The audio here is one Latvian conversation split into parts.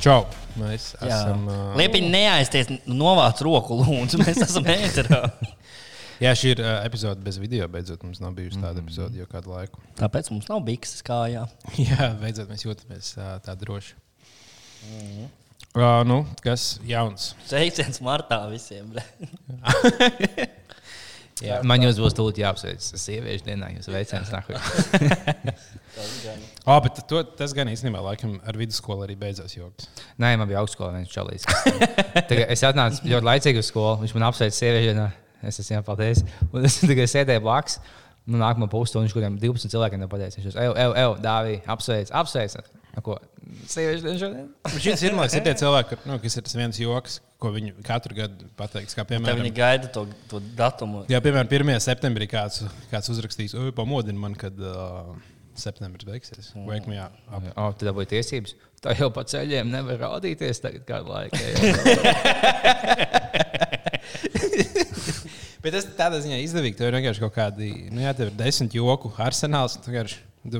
Čau! Mēs Jā. esam. Uh, Liepiņ, neaizties, novāc roku, lūdzu. Mēs esam ēterā. jā, šī ir uh, epizode bez video. Beidzot, mums nav bijusi tāda epizode jau kādu laiku. Tāpēc mums nav bikses kājā. Jā, beidzot mēs jūtamies uh, tā droši. Mhm. Uh, nu, kas jauns? Sveiciens martā visiem. Jā. Man jūs būs tūlīt jāapsveic ar sieviešu dienā, jūs veicināts nākamajā. Oh, bet to, tas gan īstenībā laikam ar vidusskolu arī beidzās joks. Nē, man bija augstskolā viens čalīs. Tagad Es atnācu ļoti laicīgi uz skolu, viņš man apsveica sieviešu dienā. Es esmu jau paldies. Un es tikai sēdēju blakus. Nu, nākamā pusstundā viņš kaut kādiem 12 cilvēkiem pateica. Viņš teica, ej, ej, Dāvī, apsveic, apsveic. Nu, ko? Sieviešu dienu šodien? Šis ir, man liekas, ir tie cilvēki, kur, nu, kas ir tas viens joks, ko viņi katru gadu pateiks. Kā Tā viņi piemēram, gaida to, to datumu. jā, piemēram 1. septembrī kāds, kāds uzrakstīs, oi, pamodini man, kad uh, septembris beigsies. Wake me up. O, tu dabūji tiesības. Tā jau pa ceļiem nevar rādīties tagad kādu laiku. Bet tas tādā ziņā izdevīgi. Tev ir vienkārši kaut kādi, nu, jā, tev ir desmit joku arsenāls. Tu,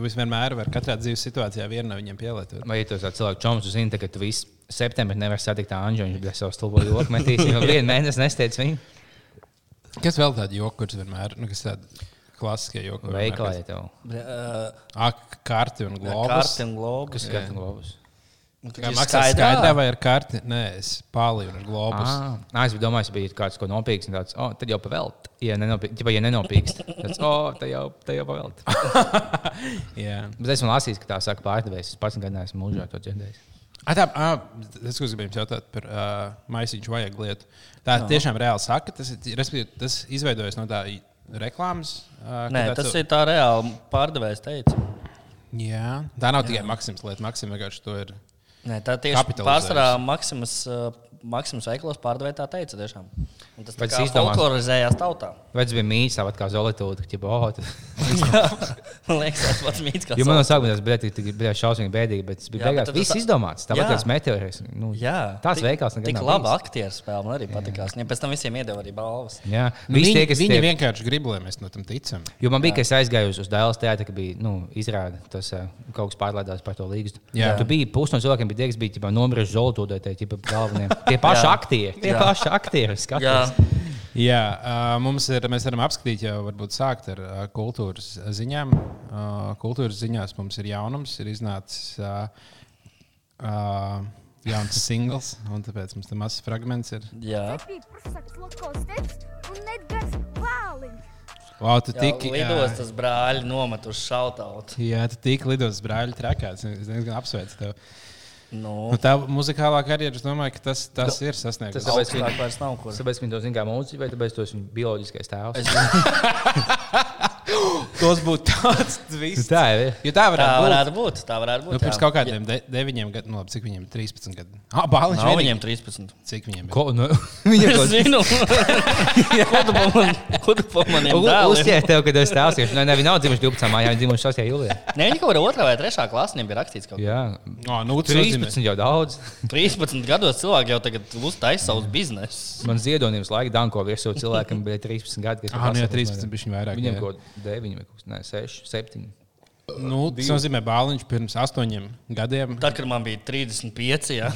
vienmēr vari katrā dzīves situācijā vienu no viņiem pielietot. Vai ja tu esi cilvēks, čoms, tu zini, ka tu visu septembrī nevari satikt Anģelu, viņš bija savs stulbo joku metīs. Jau vienu mēnesi nestiedz viņu. Kas vēl tādi joki, kurus vienmēr, nu, kas tādi klasiskie joki? Veikalā kāds- ja tev. Ak, karti un globus. Karti un globus. Kas skatu globus? Kā maksā skaidrā vai ar karti? Nē, es pārlīju ar globus. Nā, es domājis, ka bija kāds, ko nopīks. Tāds, oh, tad jau pavēlt. Ja, ķipa, ja nenopīks, tad oh, tā jau, tā jau pavēlt. Jā. Bet esmu lasījis, ka tā saka pārdevējs. Es pats gan neesmu mūžā to dzirdējis. Ah, tā, tas, ko es gribēju jautāt par uh, maisiņu vajag lietu. Tā no. tiešām reāli saka, tas, ir- tas izveidojas no tā reklāmas. Uh, Nē, tas ir tā reāli pārdevējs teica. Jā, tā nav tikai Maksims lieta. Maksim vienkārši to ir. Nē, tā tieši pārsvarā Maksimas, uh, Maksimas veiklos pārdevēja tā teica. Tiešām. Un tas izdomāju- folklorizējās tautā. Vai tas bija mīts, tāpat kā ķipa, oh, tad... Man liekas, tas pats mīts, Jo man no sākuma tas bija tik bija šausmīgi bēdīgi, bet tas bija Jā, bet beigās viss tas- izdomāts. Tāpat Jā. kā tas meteorīts. Nu, Jā, tāds veikals Tik bijis. aktieru spēle man arī patīkās. Viņam pēc tam visiem iedeva arī balvas. Jā, Nu, visi viņi, tie, viņi tie- vienkārši grib, lai mēs no tam ticam. Jo man bija, ka es aizgāju uz, uz Dēls teātri, ka bija nu, izrāde, tas uh, kaut kas pārlaidās par to līgstu. Jā. Tur bija pusi no cilvēkiem, bija tie, kas bija nomiruši Zolītūdē, tie galvenie. Tie paši Jā. aktieri. Tie Jā. paši aktieri. Jā, skaties. Jā, uh, mums ir, mēs varam apskatīt, jau varbūt sākt ar uh, kultūras ziņām. Uh, kultūras ziņās mums ir jaunums, ir iznācis uh, uh, jauns singls, un tāpēc mums tam mazs fragments ir. jā. Wow, tu tik, lidostas brāļi nomet uz šautautu. Jā, tu tik lidos brāļi trakāts. Es diezgan apsveicu tevi. Nu, Nu, tā muzikālā karjera, es domāju, ka tas, tas ir sasniegts. Tas tāpēc, ka viņi to zina kā mūziķi, vai tāpēc, ka tas ir viņa bioloģiskais tēvs. Es, Tas būtu tāds twists. Tā jau ir. Jo tā tā varētu būt. varētu būt. Tā varētu būt. Nu, pirms jā. kaut kādiem de deviņiem gadiem, nu, labi, cik viņiem ir 13 gadi. Ah, Bāliņš vienīgi. viņiem 13. Cik viņiem ir? Ko, nu, viņa Es kaut zinu, ko tu pa man- ko tu pa maniem dēliem. Uzķēra tev, kad es tēls, jo ne, viņi nav dzimuši 12. mājā, viņi dzimuši 6. jūlijā. Nē, viņi kaut kādā otrā vai trešā klasē bija rakstīts, ka Jā, Oh, nu, tas nozīmē- 13 jau daudz. 13 gados cilvēki jau tagad uztaisa savus biznesus. Man ziedonības laika Danko virsū cilvēkam bija 13 gadi. kas Ah, pasaka, 13 bišķiņ vairāk, jā. kaut kāda 9 vai kaut kas, ne, 6, 7. Nu, tas nozīmē, ka Bāliņš pirms astoņiem gadiem Tad, kad man bija 35, jā.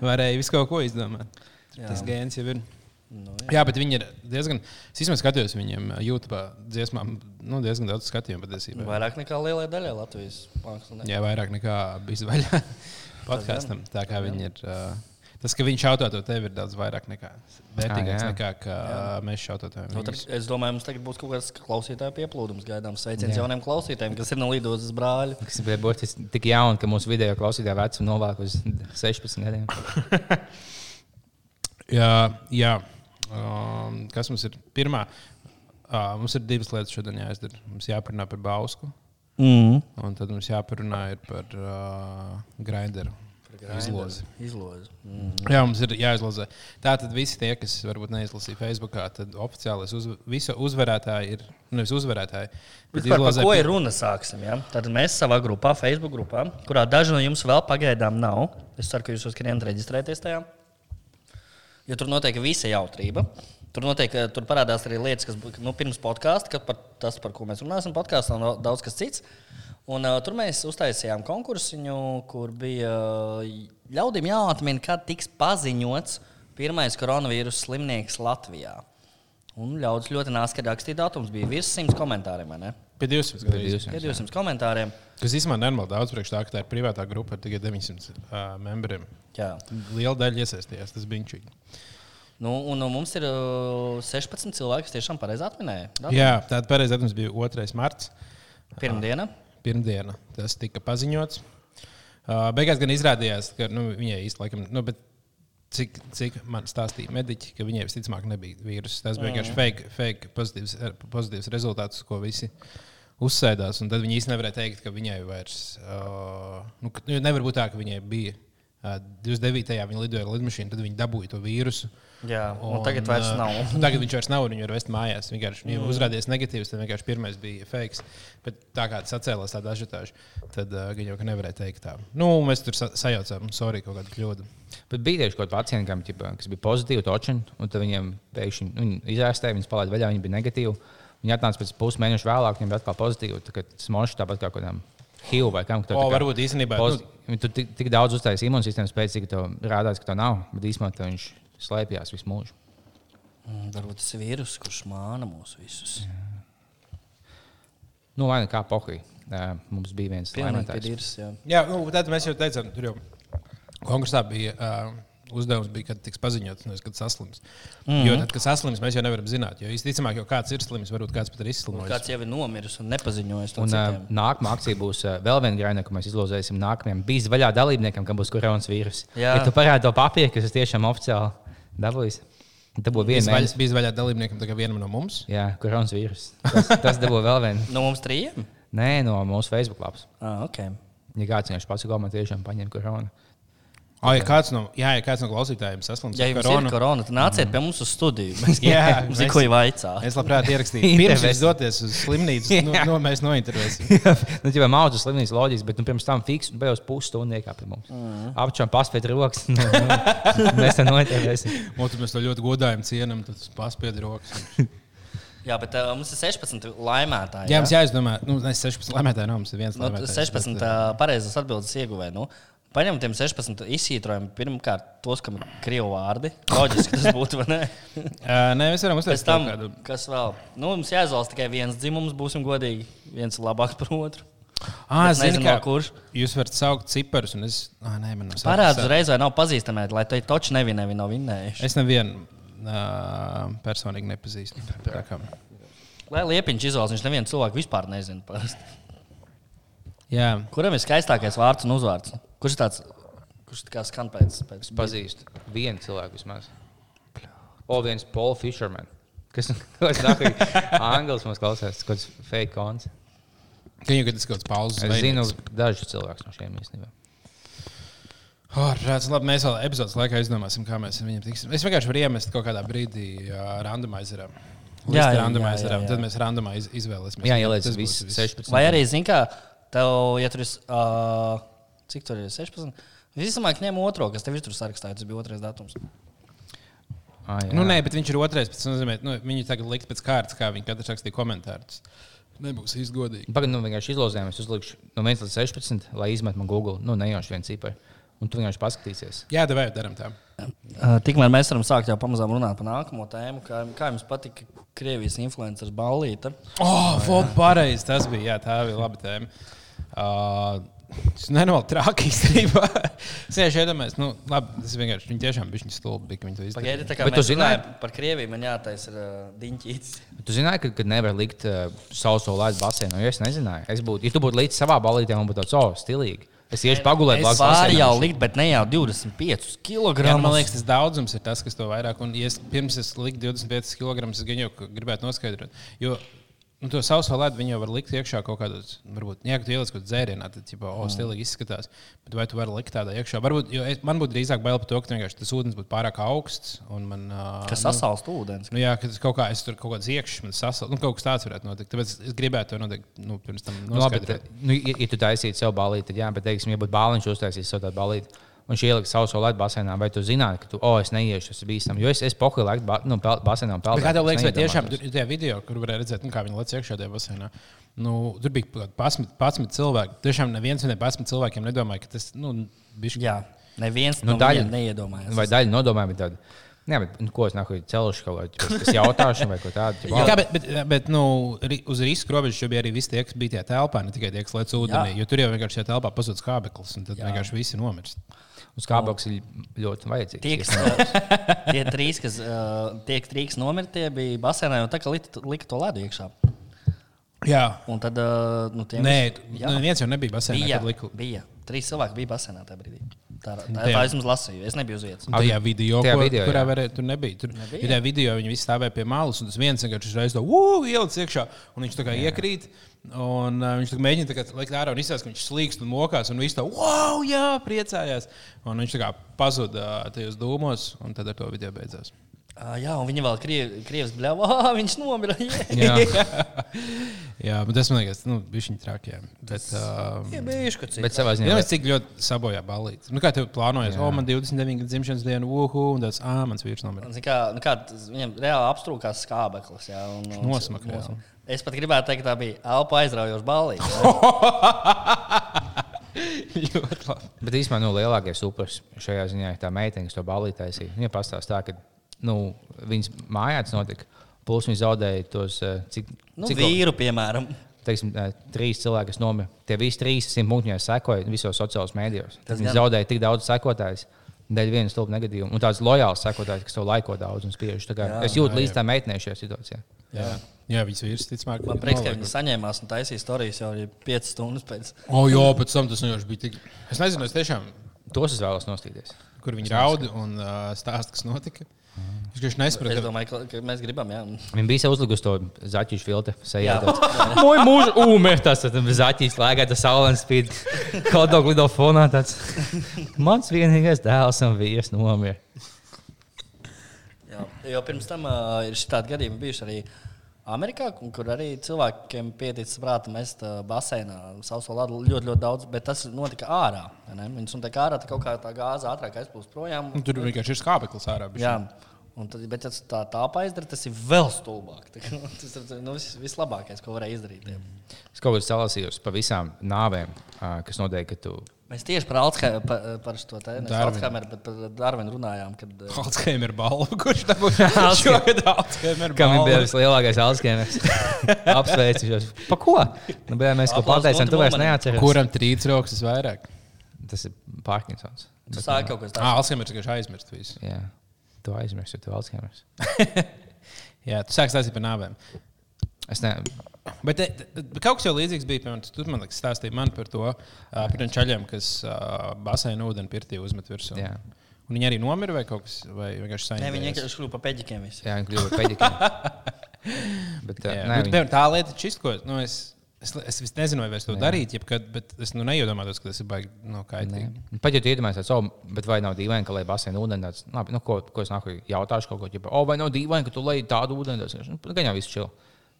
varēja visu kaut ko izdomāt. Tas gēns jau ir. Nu, jā. jā, bet viņi ir diezgan. Es īstenībā skatījos viņiem YouTube dziesmām, nu, diezgan daudz skatījumu patiesībā. Vairāk nekā lielai daļai Latvijas mākslinieki. Jā, vairāk nekā bija zvaigžņā podkāstam. Tā kā viņi ir. Uh, tas, ka viņi šauto to tevi, ir daudz vairāk nekā vērtīgāks Ah, jā. nekā ka, mēs šautojam. Nu, tad, es domāju, mums tagad būs kaut kāds klausītāju pieplūdums. Gaidāms sveiciens Jā. jauniem klausītājiem, kas ir no lidostas brāļa. Kas bija būtiski tik jauni, ka mūsu video klausītāja vecuma novāk uz 16 gadiem. Jā, jā. Um, kas mums ir pirmā? Uh, mums ir divas lietas šodien jāizdara. Mums jāparunā par Bausku, Mm. un tad mums jāparunā ir par uh, grinderu. Izlozi. Izlozi. Mm. Jā, mums ir jāizlozē. Tātad visi tie, kas varbūt neizlasīja Facebook, tad oficiālais uz, visu uzvarētāji ir nevis uzvarētāji. bet Vispār, par izlozē ko ir runa? Sāksim, ja? Tad mēs savā grupā, Facebook grupā, kurā daži no jums vēl pagaidām nav. Es ceru, ka jūs uzskatījāt reģistrēties tajā. Jo tur notiek visa jautrība. Tur, notiek, tur parādās arī lietas, kas nu, pirms podkāsta, kad par tas, par ko mēs runāsim, podkāstā un daudz kas cits. Un, uh, tur mēs uztaisījām konkursiņu, kur bija uh, ļaudīm jāatmin, kad tiks paziņots pirmais koronavīrus slimnieks Latvijā. Un ļaudis ļoti nāska rakstīt datums. Bija virs simts komentāriem, vai ne? Pie 200. Pie gandrīz. 200. Pie 200 komentāriem. Kas īstenībā nenormāli daudz priekš tā, ka tā ir privātā grupa ar tikai 900 uh, membriem. Jā. Liela daļa iesaistījās, tas bija viņš. Nu, un, un mums ir uh, 16 cilvēki, kas tiešām pareizi atminēja. datumu. Jā, tāda pareizā datums bija 2. marts. Pirmdiena. Pirmdiena tas tika paziņots. Uh, beigās gan izrādījās, ka nu, viņai laikam, nu, cik, cik man stāstīja mediķi, ka viņai visticamāk nebija vīruss. Tas bija vienkārši fake, fake pozitīvs, pozitīvs rezultāts, ko visi uzsēdās. Un tad viņi īstenībā nevarēja teikt, ka viņai vairs, uh, nu, nu, nevar būt tā, ka viņai bija. Uh, 29. viņa lidoja ar lidmašīnu, tad viņa dabūja to vīrusu. Jā, un tagad vairs nav. un Tagad viņš vairs nav, un viņu var vest mājās. Vienkārši viņam mm. uzrādījās negatīvs, tad vienkārši pirmais bija fakes. Bet tā kā tas atcēlās tāda ažiotāža, tad uh, viņi jau ka nevarēja teikt tā. Nu, mēs tur sa sajaucām, sorry, kaut kāda kļūda. Bet bija tieši kaut kādi pacienti, kam, kas bija pozitīvi, točini, un tad viņiem pēkšņi nu, izārstēja, viņas palaida vaļā, viņi bija negatīvi. Viņi atnāca pēc pusmēneša vēlāk, viņiem bija atkal pozitīvi. Tā kā smoši tāpat kā kaut kādam HIV vai kam. tā kā varbūt īstenībā, nu- Viņi tur tik, tik daudz uztaisīja imūnsistēmas pēc, cik tev rādās, ka tā nav. Bet īstenībā viņš slēpjas visu mūžu. Mm, Varbūt tas ir vīrus, kurš māna mūs visus. Nu, lai kā pohi. Mums bija viens laimētājs. vīrus, jā. Jā, nu, tad mēs jau teicām, tur jau konkursā bija. Uh, Uzdevums bija, kad tiks paziņots, nevis kad saslims. Mm -hmm. Jo tad, kad saslims, mēs jau nevaram zināt. Jo visticamāk, jau kāds ir slims, varbūt kāds pat ir izslimojis. Kāds jau ir nomiris un nepaziņojis Un, uh, citiem. nākamā akcija būs uh, vēl viena graina, ko mēs izlozēsim nākamajam bijis vaļā dalībniekam, kam būs koronavīrus. Jā. Ja tu parādi to papīru, kas ir tiešām oficiāli dabūjis, būs Bija viena vaļā, mēnesis. bija vaļā dalībniekam, tā kā vienam no mums. Jā, koronavīrus. Tas, tas dabū vēl vienu. No mums trījiem? Nē, no mūsu Facebook lapas. Ah, okay. Ja kāds vienkārši pats gala tiešām paņem koronu. Oh, ja kāds no, jā, ja kāds no klausītājiem saslims Ja ar koronu, ir korona, tad nāciet pie mums uz studiju. Mēs Jā, mums ir ko vaicāt. Es labprāt ierakstīju. Pirms jūs doties uz slimnīcu, nu, nu, mēs nointervēsim. nu, jau maudzu slimnīcas loģiski, bet nu, pirms tam fiks un beigās pusstundu iekāp pie mums. Mm. Apčām paspēt rokas. Nu, nu, mēs tam noķerēsim. Mūsu mēs to ļoti godājam, cienam, tad paspied rokas. Jā, bet uh, mums ir 16 laimētāji. Jā, mums jāizdomā, nu, ne 16 laimētāji, nav mums ir viens Nu, laimētājs. 16 bet, uh, pareizas atbildes ieguvēja. Nu, Paņemam tiem 16 izsītrojumiem. Pirmkārt, tos, kam ir krievu vārdi. Loģiski tas būtu, vai ne? Nē, mēs varam uztaisīt tam, kādu. kas vēl? Nu, mums jāizvēlas tikai viens dzimums, būsim godīgi. Viens ir labāks par otru. Ah, zinu, nezinu, kā no kurš. Jūs varat saukt ciparus, un es. Ah, nē, man nav Parāds uzreiz, vai nav pazīstami, lai te toči nevienēji nav vinnējuši. Es nevienu uh, personīgi nepazīstu. Tā kā- Lai liepiņš izvēlas, viņš nevienu cilvēku vispār nezina. parasti. Jā, Kuram ir skaistākais vārds un uzvārds? Kurš tāds, kurš tā kā skan pēc? pēc Pazīstu vienu cilvēku vismaz. O, viens Paul Fisherman. Kas tas ir? Anglis mums klausās, kaut kāds fake konts. viņu tas kaut kāds pauzes. Es zinu dažus cilvēkus no šiem īstenībā. Oh, rāds, labi, mēs vēl epizodes laikā izdomāsim, kā mēs ar viņiem tiksim. Es vienkārši varu iemest kaut kādā brīdī uh, randomizerā. Jā, jā, jā, jā, jā. Tad mēs randomā iz, izvēlēsimies. Jā, ieliec visus viss. 16. Vai arī, zini, kā tev, ja tur ir, uh, cik tur ir 16? Visticamāk, ņem otro, kas tev ir tur sarakstā, tas bija otrais datums. Ah, jā. Nu, nē, bet viņš ir otrais. Tas nozīmē, nu, viņi tagad liks pēc kārtas, kā viņi katrs rakstīja komentārus. Nebūs īsti godīgi. Pagaidām, nu, vienkārši izlozējām. Es uzlikšu no 1 līdz 16, lai izmet man Google. Nu, nejauši viens cipars. Un tu vienkārši paskatīsies. Jā, tev vajag darām tā. Tikmēr mēs varam sākt jau pamazām runāt par nākamo tēmu. Kā, kā jums patika Krievijas influenceris Ballīte? Oh, vod, pareizi. Tas bija, jā, tā bija laba tēma. Uh, Tas nenormāli traki īstenībā. Es vienkārši iedomājos, nu, labi, tas vienkārši viņi tiešām bija stulbi, ka viņi to izdarīja. Pagaidiet, tā kā Bet mēs tu zināji- runājam par Krieviju, man jātaisa uh, diņķītis. Tu zināji, ka, ka nevar likt uh, sauso laidu basēnu. Jo es nezināju. Es būtu, ja tu būtu līdz savā balītē, man būtu tāds, oh, stilīgi. Es iešu pagulēt, Es varu jau likt, bet ne jau 25 kg. Jā, man liekas, tas daudzums ir tas, kas to vairāk. Un, ja es pirms es liku 25 kg, es gan jau gribētu noskaidrot. Jo nu, to sauso ledu viņi jau var likt iekšā kaut kādos, varbūt, ja tu ieliec kaut kādā dzērienā, tad, Mm. oh, stilīgi izskatās. Bet vai tu vari likt tādā iekšā? Varbūt, jo es, man būtu drīzāk bail par to, ka tas ūdens būtu pārāk augsts. Un man, uh, Kas nu, sasalst ūdens? Nu, jā, ka tas kaut kā es tur kaut kāds iekšķis man sasaucas. Nu, kaut kas tāds varētu notikt. Tāpēc es gribētu to noteikti nu, pirms tam Nu, labi, bet, nu, ja, ja tu taisītu sev balīti, tad, jā, bet, teiksim, ja būtu bāliņš uztaisījis sev tādu balīti, viņš ielika savu lietu basēnā, vai tu zināji, ka tu, oh, es neiešu, tas ir bīstami. Jo es, es pokoju laiku ba, nu, pel- basēnā un Bet pelnu. Kā tev liekas, vai tiešām tur tie video, kur varēja redzēt, nu, kā viņi lec iekšā tajā basēnā? Nu, tur bija kaut kādi 11 cilvēki. Tiešām neviens no 11 cilvēkiem nedomāja, ka tas nu, bija Jā, neviens Nu, no daļa- viņiem neiedomājās. Vai daļa nodomā bija tāda? Nē, bet nu, ko es nāku celšu kaut kādu es jautāšu, vai ko tādu. Jā, kā, bet, bet, bet nu, ri- uz risku robežas jau bija arī visi tie, kas bija tajā telpā, ne tikai tie, kas lec ūdenī. Jā. Jo tur jau vienkārši tajā telpā pazudis kābeklis, un tad Jā. vienkārši visi nomirst. Uz kāpnes ir ļoti vajadzīgs. Tie, kas, tie trīs, kas, tie, trīs nomirti, tie bija basēnā, jau tā kā lika, lika to ledu iekšā. Jā, Un tad, nu, tiem, nē, Jā. nu, viens jau nebija basēnā, bija, kad liku. bija. Trīs cilvēki bija basēnā tajā brīdī. Tā, tā, Tajā- tā es mums lasīju. Es nebiju uz vietas. Un tajā video, Tajā ko, video, kurā jā. varēja, tur nebija. Tur Nebija? bija tajā video, viņi visi stāvēja pie malas, un tas viens vienkārši uzreiz to ielicis iekšā, un viņš tā kā iekrīt. Un, uh, viņš tā mēģina tā kā likt ārā un izsaka, ka viņš slīkst un mokās, un viss tā, wow, jā, priecājās. Un viņš tā kā pazuda tajos dūmos, un tad ar to video beidzās. Uh, jā, un viņi vēl krievi, krievs bļāva, ah, viņš nomira. Jā, Jā, bet tas man liekas, nu, bija viņa trakajā. Bet, uh, Jā, bijuši, ka citi. bet savā Jā, ziņā. mēs cik ļoti sabojā balīti. Nu, kā tev plānojas, o, man 29 gadu dzimšanas diena, uhu, un tas, ah, mans vīrs nomira. Zini Kā, nu kā, viņam reāli apstrūkās skābeklis. Jā, un, un, jā. nosmaka. Es pat gribētu teikt, ka tā bija elpa aizraujoša balīte. ļoti labi. Bet īstenībā nu, lielākais upurs šajā ziņā ir tā meitene, kas to balīti taisīja. Viņa pastāstīja, tā, ka nu, viņas mājās notika. Plus viņi zaudēja tos eh, cik, Nu, cik vīru, piemēram. teiksim, eh, trīs cilvēki, kas nomira. Tie visi trīs simt punktiņos sekoja visos sociālajos mēdījos. Tas Viņi zaudēja tik daudz sekotājus. Dēļ vienas stulba negadījuma. Un tāds lojāls sekotājs, kas to laiko daudz un spiež. Jā. Es jūtu Jā, līdz jā. tā meitenei šajā situācijā. Jā, jā viņas vīrs, ticamāk, Man prieks, ka viņi saņēmās un taisīja stāstus jau 5 stundas pēc. O, jā, pēc tam tas vienkārši bija tik. Es nezinu, es tiešām, Tos es vēlos nostīties. kur viņi raud un uh, stāsta, kas notika. Es vienkārši Es nesaprotu. domāju, ka, ka mēs gribam, jā. Viņa bija sev uzlikusi to zaķīšu filtru. Jā. Mūžā mūžā ūmēs tas zaķīs, lēkā tas saules spīd. Kaut kā lido fonā tāds. Mans vienīgais dēls un vīrs nomira. jā. Jo pirms tam uh, ir šādi gadījumi bijuši arī Amerikā, kur arī cilvēkiem pieticis prāta mest basēnā sauso ladu ļoti, ļoti daudz, bet tas notika ārā. vai ne? Viņus notiek ārā, tad kaut kā tā gāze ātrāk aizplūst projām. Nu, Tur vienkārši ir skābeklis ārā. bišķiņ. Jā. Un tad, bet, ja tas tā tālāk izdara, tas ir vēl stulbāk. Tā kā Tas ir nu, vis, vislabākais, ko varēja izdarīt. Jā. Es kaut kā salasījos par visām nāvēm, kas notiek, kad tu. Mēs tieši par Alzheimer, par, par šo te Darwinu. Alzheimer, bet par Darvinu runājām. Kad, uh, Alzheimer balva, kurš būs? Šogad Alzheimer Kam ir balva. bijis lielākais Alzheimer's? Apsveicu. Pa ko? Nu, bet mēs ko pateicām, tu vairs neatceries. Kuram trīc rokas visvairāk? Tas ir Parkinsons. Tu sāki kaut ko Ah, tādu. Alzheimer vienkārši aizmirst visu. Jā, tu aizmirsti, jo tu Alzheimer's. Jā, tu sāki stāstīt par nāvēm. Es ne, Bet te, te, kaut kas jau līdzīgs bija. Piemēram, tu man liekas, stāstīja man par to uh, par tiem čaļiem, kas uh, basēna ūdeni pirtī uzmet virsū. Jā. Un viņi arī nomira vai kaut kas, vai vienkārši Nē, viņi vienkārši kļuva par peģikiem. visi. jā, viņi kļuva par peģikiem. Bet, Jā, nē, bet, viņi- tā lieta, šis, ko nu, es, es, es nezinu, vai es to darītu, jebkad, bet es nu, neiedomājos, ka tas ir baigi no, kaitīgi. Nē. Pat ja tu iedomājies, oh, bet vai nav dīvaini, ka lai basēna ūdeni tāds, labi, nu, ko, ko es nāku jautāšu kaut ko, ja, oh, vai nav dīvaini, ka tu lai tādu ūdeni, tas nu, gan jau viss čil,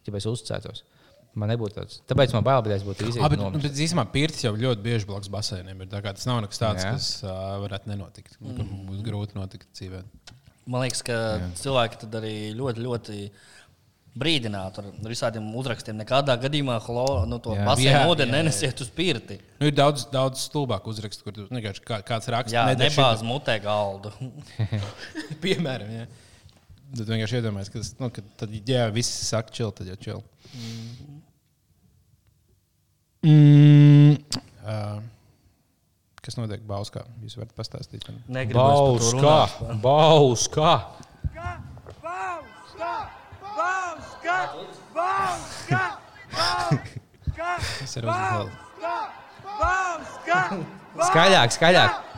ja es uzticētos. Man nebūtu tāds. Tāpēc man bail, bet es būtu izdevies. bet, nu, bet īstenībā pirts jau ļoti bieži blakus basēniem. ir, tā kā Tas nav nekas tāds, Jā. kas uh, varētu nenotikt. Mm. Būs grūti notikt dzīvē. Man liekas, ka cilvēki tad arī ļoti, ļoti brīdinātu ar visādiem uzrakstiem. Nekādā gadījumā chlo, nu, to Jā. basēnu Jā, ūdeni jā, jā. nenesiet uz pirti. Nu, ir daudz, daudz stulbāku uzrakstu, kur tu vienkārši kā, kāds raksta. Jā, nebāz mutē galdu. Piemēram, jā. Tad vienkārši iedomājies, ka, tas, nu, ka tad, ja viss saka, čil, tad jau čil. Mm. Uh, kas notiek Bauskā? Jūs varat pastāstīt. Negribu. Bauskā! Bauskā! Bauska! Bauska! Bauska! Bauska! Tas ir uzmanības. Bauska! Skaļāk, skaļāk!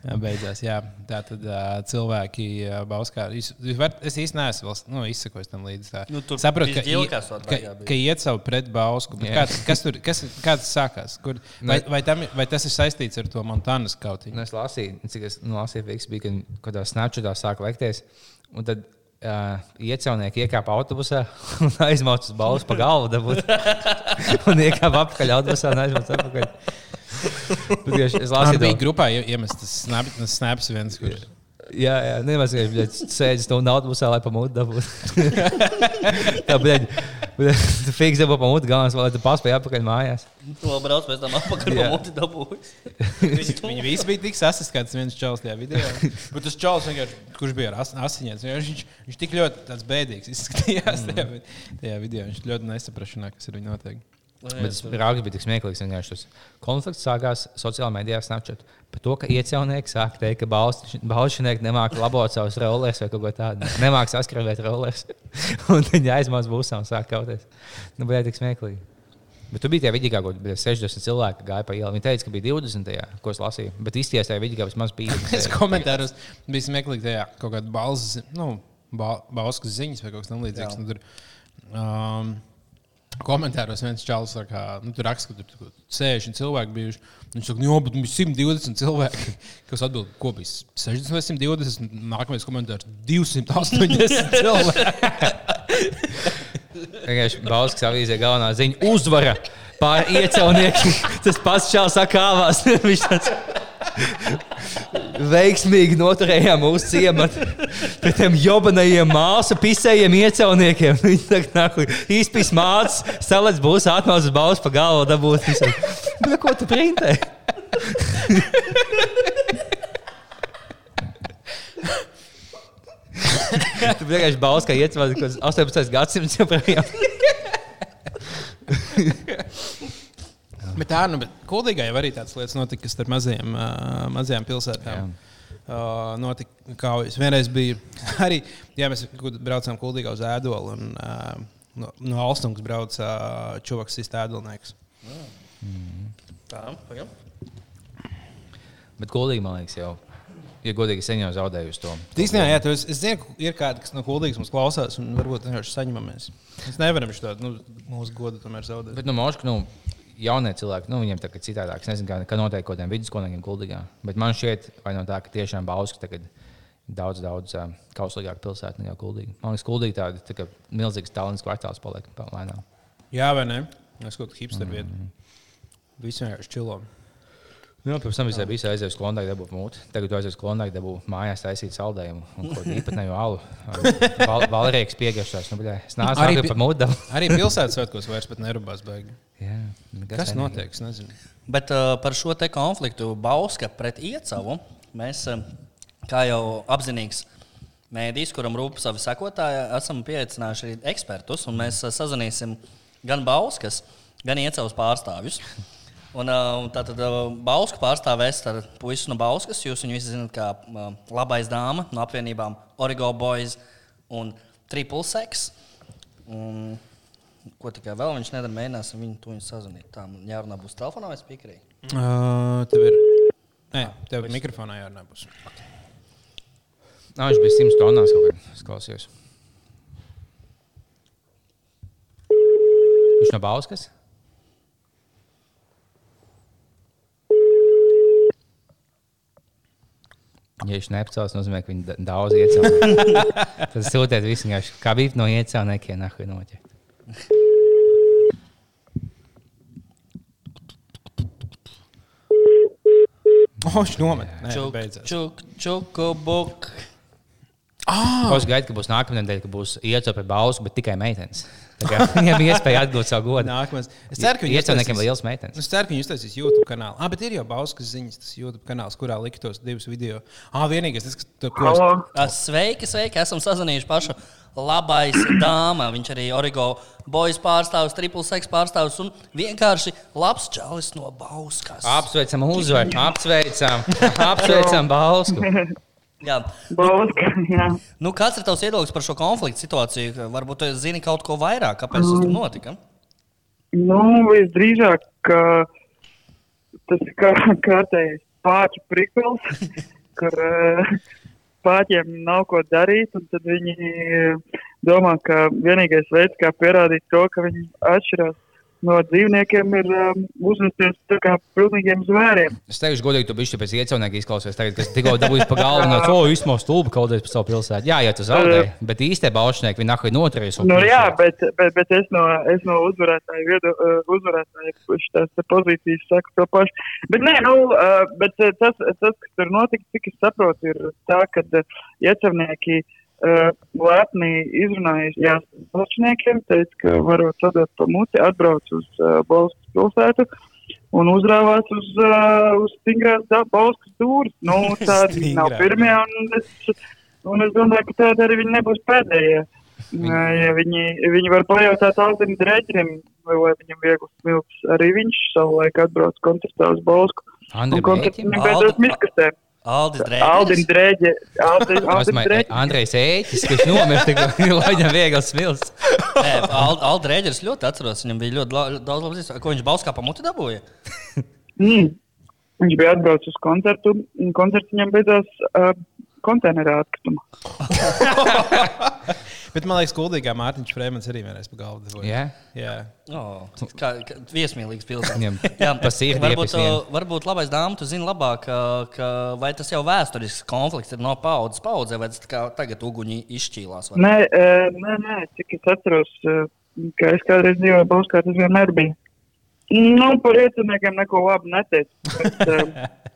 Jā, beidzās. Jā. Tā tad uh, cilvēki uh, Bauskā. Jūs, jūs varat, es īstenībā neesmu vēl nu, izsekojis tam līdzi. Tā. Nu, Saprotu, ka, ka, bija. ka iet savu pret Bausku. bet Jā. Kā, kas tur kas, kā tas sākās? Kur, vai, vai, tam, vai tas ir saistīts ar to Montānas kautiņu? Nu, es lasīju, cik es nu, lasīju, bija, kad kādā snapchatā sāk lekties. Un tad uh, iecēlnieki iekāpa autobusā un aizmauca uz balvu pa galvu. dabūt. un iekāpa apakaļ autobusā un aizmauca atpakaļ. Bet tieši Es lasīju, bija to- grupā ie- iemestas snaps, viens, kurš Jā, jā, nemaz kā viņš sēž stundu autobusā, lai pamūtu dabūtu. Tā, bet tu fiks dabū pamūtu, galvenais, vēl, lai tu paspēji atpakaļ mājās. To brauc pēc tam apakaļ muti dabūjis. Viņi, viņi visi bija tik kāds viens čels tajā video. Bet tas čels, vienkārši, kurš bija ar as- asiņiem, viņš, viņš tik ļoti tāds bēdīgs izskatījās tajā, vi- tajā video. Viņš ļoti nesaprašanā, kas ir viņa noteikti. Bet rāgi bija tik smieklīgs. vienkārši Tas konflikts sākās sociālajā medijā, Snapchat. Par to, ka iecēlnieki sāk teikt, ka baušanieki nemāķi labot savus rollers vai kaut ko tādu. Nemāķi saskrāvēt rollers. un viņi aizmās būsā un sāk kauties. Nu, bija tik smieklīgi. Bet tu biji tajā vidīgā, kur bija 60 cilvēki gāja pa ielu. Viņi teica, ka bija 20. Tajā, ko es lasīju. Bet īstenībā tajā vidīgā vismaz bija. Es komentāros bija smieklīgi tajā kaut kāda balss, nu, ba balsas ziņas vai kaut kas tamlīdzīgs. Nu, um, Komentāros viens čalis saka, nu, tur raksta, ka tur 60 cilvēki bijuši. Viņš saka, no, bet bija 120 cilvēki. Kas atbild, ko bija 60 vai 120? Nākamais komentārs - 280 cilvēki. Vienkārši Bauskas avīzē galvenā ziņa - uzvara pār iecelniekiem. Tas pats čels sakāvās. Veiksmīgi noturējām mūsu ciematu pret tiem jobanajiem māsu pisējiem iecelniekiem. Viņi tagad nāk īspīs mācas, salēc būs atmācis baus pa galvu dabūt. Viņš saka, "Bļa, Ko tu printē? Tu vienkārši iecēlās, ka 18. gadsimts joprojām. Bet tā, nu, bet Kuldīgā jau arī tādas lietas notika, kas starp mazajām, uh, mazajām pilsētām. Uh, notika kaujas. Vienreiz bija arī, ja mēs braucām Kuldīgā uz ēdolu, un uh, no, no Alstungas brauca uh, čuvaks, kas ir ēdolnieks. Tā, pagaidām. Bet godīgi, man liekas, jau. Ja godīgi, sen jau zaudēju uz to. Īstenībā, jā, tu, es, es zinu, ka ir kādi, kas no Kuldīgas mums klausās, un varbūt vienkārši saņemamies. Mēs nevaram šo tādu nu, mūsu godu tomēr zaudēt. Bet, nu, Moška, nu, jaunie cilvēki, nu, viņiem tā kā citādāk. Es nezinu, kā, kā notiek kaut kādiem vidusskolniekiem Kuldīgā. Bet man šķiet, vai no tā, ka tiešām Bauskas tagad daudz, daudz uh, kauslīgāka pilsēta nekā Kuldīga. Man liekas, Kuldīga tāda tā kā milzīgs talants kvartāls paliek pa- lēnām. Jā, vai ne? Es kaut kādā hipster vietā. Visi vienkārši čilo. Nu, pirms tam visai bija aizies uz Klondai, dabūju mūti. Tagad aizies uz Klondai, dabūju mājās taisīt saldējumu un ko īpatnēju alu. Val, Valrīgs piegājušās. Nu, bļā, es nācu Arī par mūdu. Arī pilsētas svētkos vairs pat nerubās baigi. Jā, Kas notiek? Es nezinu. Bet uh, par šo te konfliktu Bauska pret Iecavu mēs, uh, kā jau apzinīgs mēdījis, kuram rūp savi sekotāji, esam pieaicinājuši ekspertus. un Mēs uh, sazināsim gan Bauskas, gan Iecavas pārstāvjus. Un, uh, tātad uh, Bauska pārstāvēs ar puisi no Bauskas. Jūs viņu visi zināt, kā uh, labais dāma no apvienībām Origo Boys un Triple Sex. Un, ko tikai vēl viņš nedara, mēģināsim viņu to sazvanīt. Tā jārunā būs telefonā vai spīkerī. Uh, tev ir. Nē, tev ir mikrofonā jārunā. Būs. Nā, viņš bija 100 tonnās kaut kad. Es klausījos. Viņš no Bauskas? Ja viņš nepacels, nozīmē, ka viņi da- daudz iecēlās. Tad sūtiet visu vienkārši, kā bija no iecēlniekiem, nahuj noķert. Oh, viņš nomet. Nē, Čuk, čuk, čuku, buk. Oh. Es gaidu, ka būs nākamā nedēļa, ka būs iecēlta pie Bauskas, bet tikai meitenes. Viņiem bija iespēja atgūt savu godu. Nākamais. Es ceru, ka viņi Iecēlniekiem uztaisīs- liels meitenes. Es ceru, ka viņi uztaisīs YouTube kanālu. Ah, bet ir jau Bauskas ziņas, tas YouTube kanāls, kurā likt tos divus video. Ah, vienīgais, tas, kas tur Halo. Ā, Sveiki, sveiki! Esam sazvanījuši pašu labais dāmā. Viņš arī Origo boys pārstāvis, triple sex pārstāvis un vienkārši labs čalis no Bauskas. Apsveicam, uzvaru, apsveicam, apsveicam Bausku. Jā. Bauska, jā. Nu, kāds ir tavs viedoklis par šo konfliktu situāciju? Varbūt tu zini kaut ko vairāk, kāpēc tas tur notika? Nu, visdrīzāk, ka tas ir kā kārtējs pāķu prikls, kur uh, pāķiem nav ko darīt, tad viņi eh, domā, ka vienīgais veids, kā pierādīt to, ka viņi atšķirās no dzīvniekiem ir um, uzvesties tā kā pilnīgiem zvēriem. Es teikšu, godīgi, tu biji pēc iecaunieku izklausies. Tagad, kas tikko dabūjis pa galvu, no to vismo stulbi kaudēs par savu pilsētu. Jā, ja tu zaudēji, bet īstenībā baušnieki viņi nahuj noturēs. Nu, jā, bet, bet, bet es no, es no uzvarētāja, viedo, uh, uzvarētāja šīs pozīcijas saku to pašu. Bet, nē, nu, uh, bet uh, tas, tas, kas tur notika, cik es saprotu, ir tā, ka uh, iecavnieki uh, izrunājās balčniekiem, teica, ka varot sadot pa muti, atbrauc uz uh, Balskas pilsētu. Un uzrāvās uz, uh, uz stingrās balstas stūres. Nu, tādi nav pirmie, un es, un es domāju, ka tādi arī viņi nebūs pēdējie. Ja viņi, viņi var pajautāt Aldim Dreģerim, vai, viņam viegls smilts. Arī viņš savulaik atbrauc koncertā uz Balsku. Andrei Un koncerts Bēķim? viņam beidzot Aldi- miskastē. Aldis Dreģeris. Dreģe, Aldim, Aldim Esmu Dreģe. Andrejs Ēķis, kurš nomirst, lai viņam viegls smilts. Aldis Dreģeris ļoti atceros. Viņam bija ļoti la- daudz labu zīmējumu. Ko viņš Bauskā pa muti dabūja? Mm. Viņš bija atbraucis uz koncertu, un koncerts viņam beidzās uh, konteinerā atkritumā. Bet man liekas, kuldīgā Mārtiņš Frēmans arī vienreiz pa galvu dabūja. Jā. Jā. Oh, kā, kā viesmīlīgs pilsēta. Viņam Jā, pa sirdi varbūt, varbūt labais dāmas, tu zini labāk, ka, ka vai tas jau vēsturisks konflikts ir no paudzes paudzē, vai tas tagad uguņi izšķīlās. vai? Nē, uh, nē, nē, cik es atceros, uh, ka es kādreiz dzīvoju Balskā, tas vienmēr bija. Nu, par ieciniekiem neko labu neteicu. Bet, uh,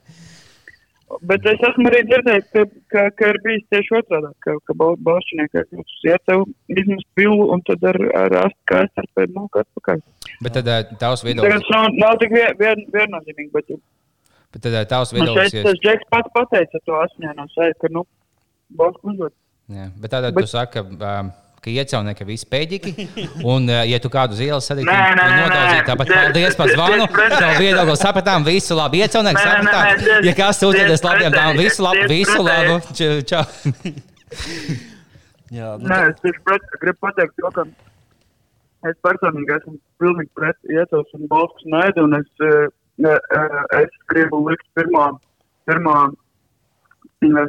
bet es esmu arī dzirdējis, ka, ka, ka ir bijis tieši otrādi, ka, ka balšķinieki ir uz ietevu, izmest pilu un tad ar, ar astu kā es ar pēdu nāk atpakaļ. Bet tad eh, tavs Tagad viedoklis, tas nav, nav tik vien, vien, viennozīmīgi, bet bet tad eh, tavs man viedoklis šeit tas Džeks pats pateica to asņēno sēdi, ka, nu, balstu uzvod. Jā, bet tādā Bet- tu saki, ka, um, ka iecaunieki ir visi pēdīgi. Un, uh, ja tu kādu nē, nodauzīji, nē. tāpat paldies par zvanu. Tavu viedokli sapratām, visu labi. Iecaunieki Nē, nē, nē, sapratām. Ja kāds sūdzēties labiem dāmām, visu tieši visu labu. Čau, čau. Jā, nu, Nē, es tieši gribu pateikt, to, ka es personīgi esmu pilnīgi pret un balstus naidu, un es, eh, eh, es gribu likt pirmo, pirmo eh,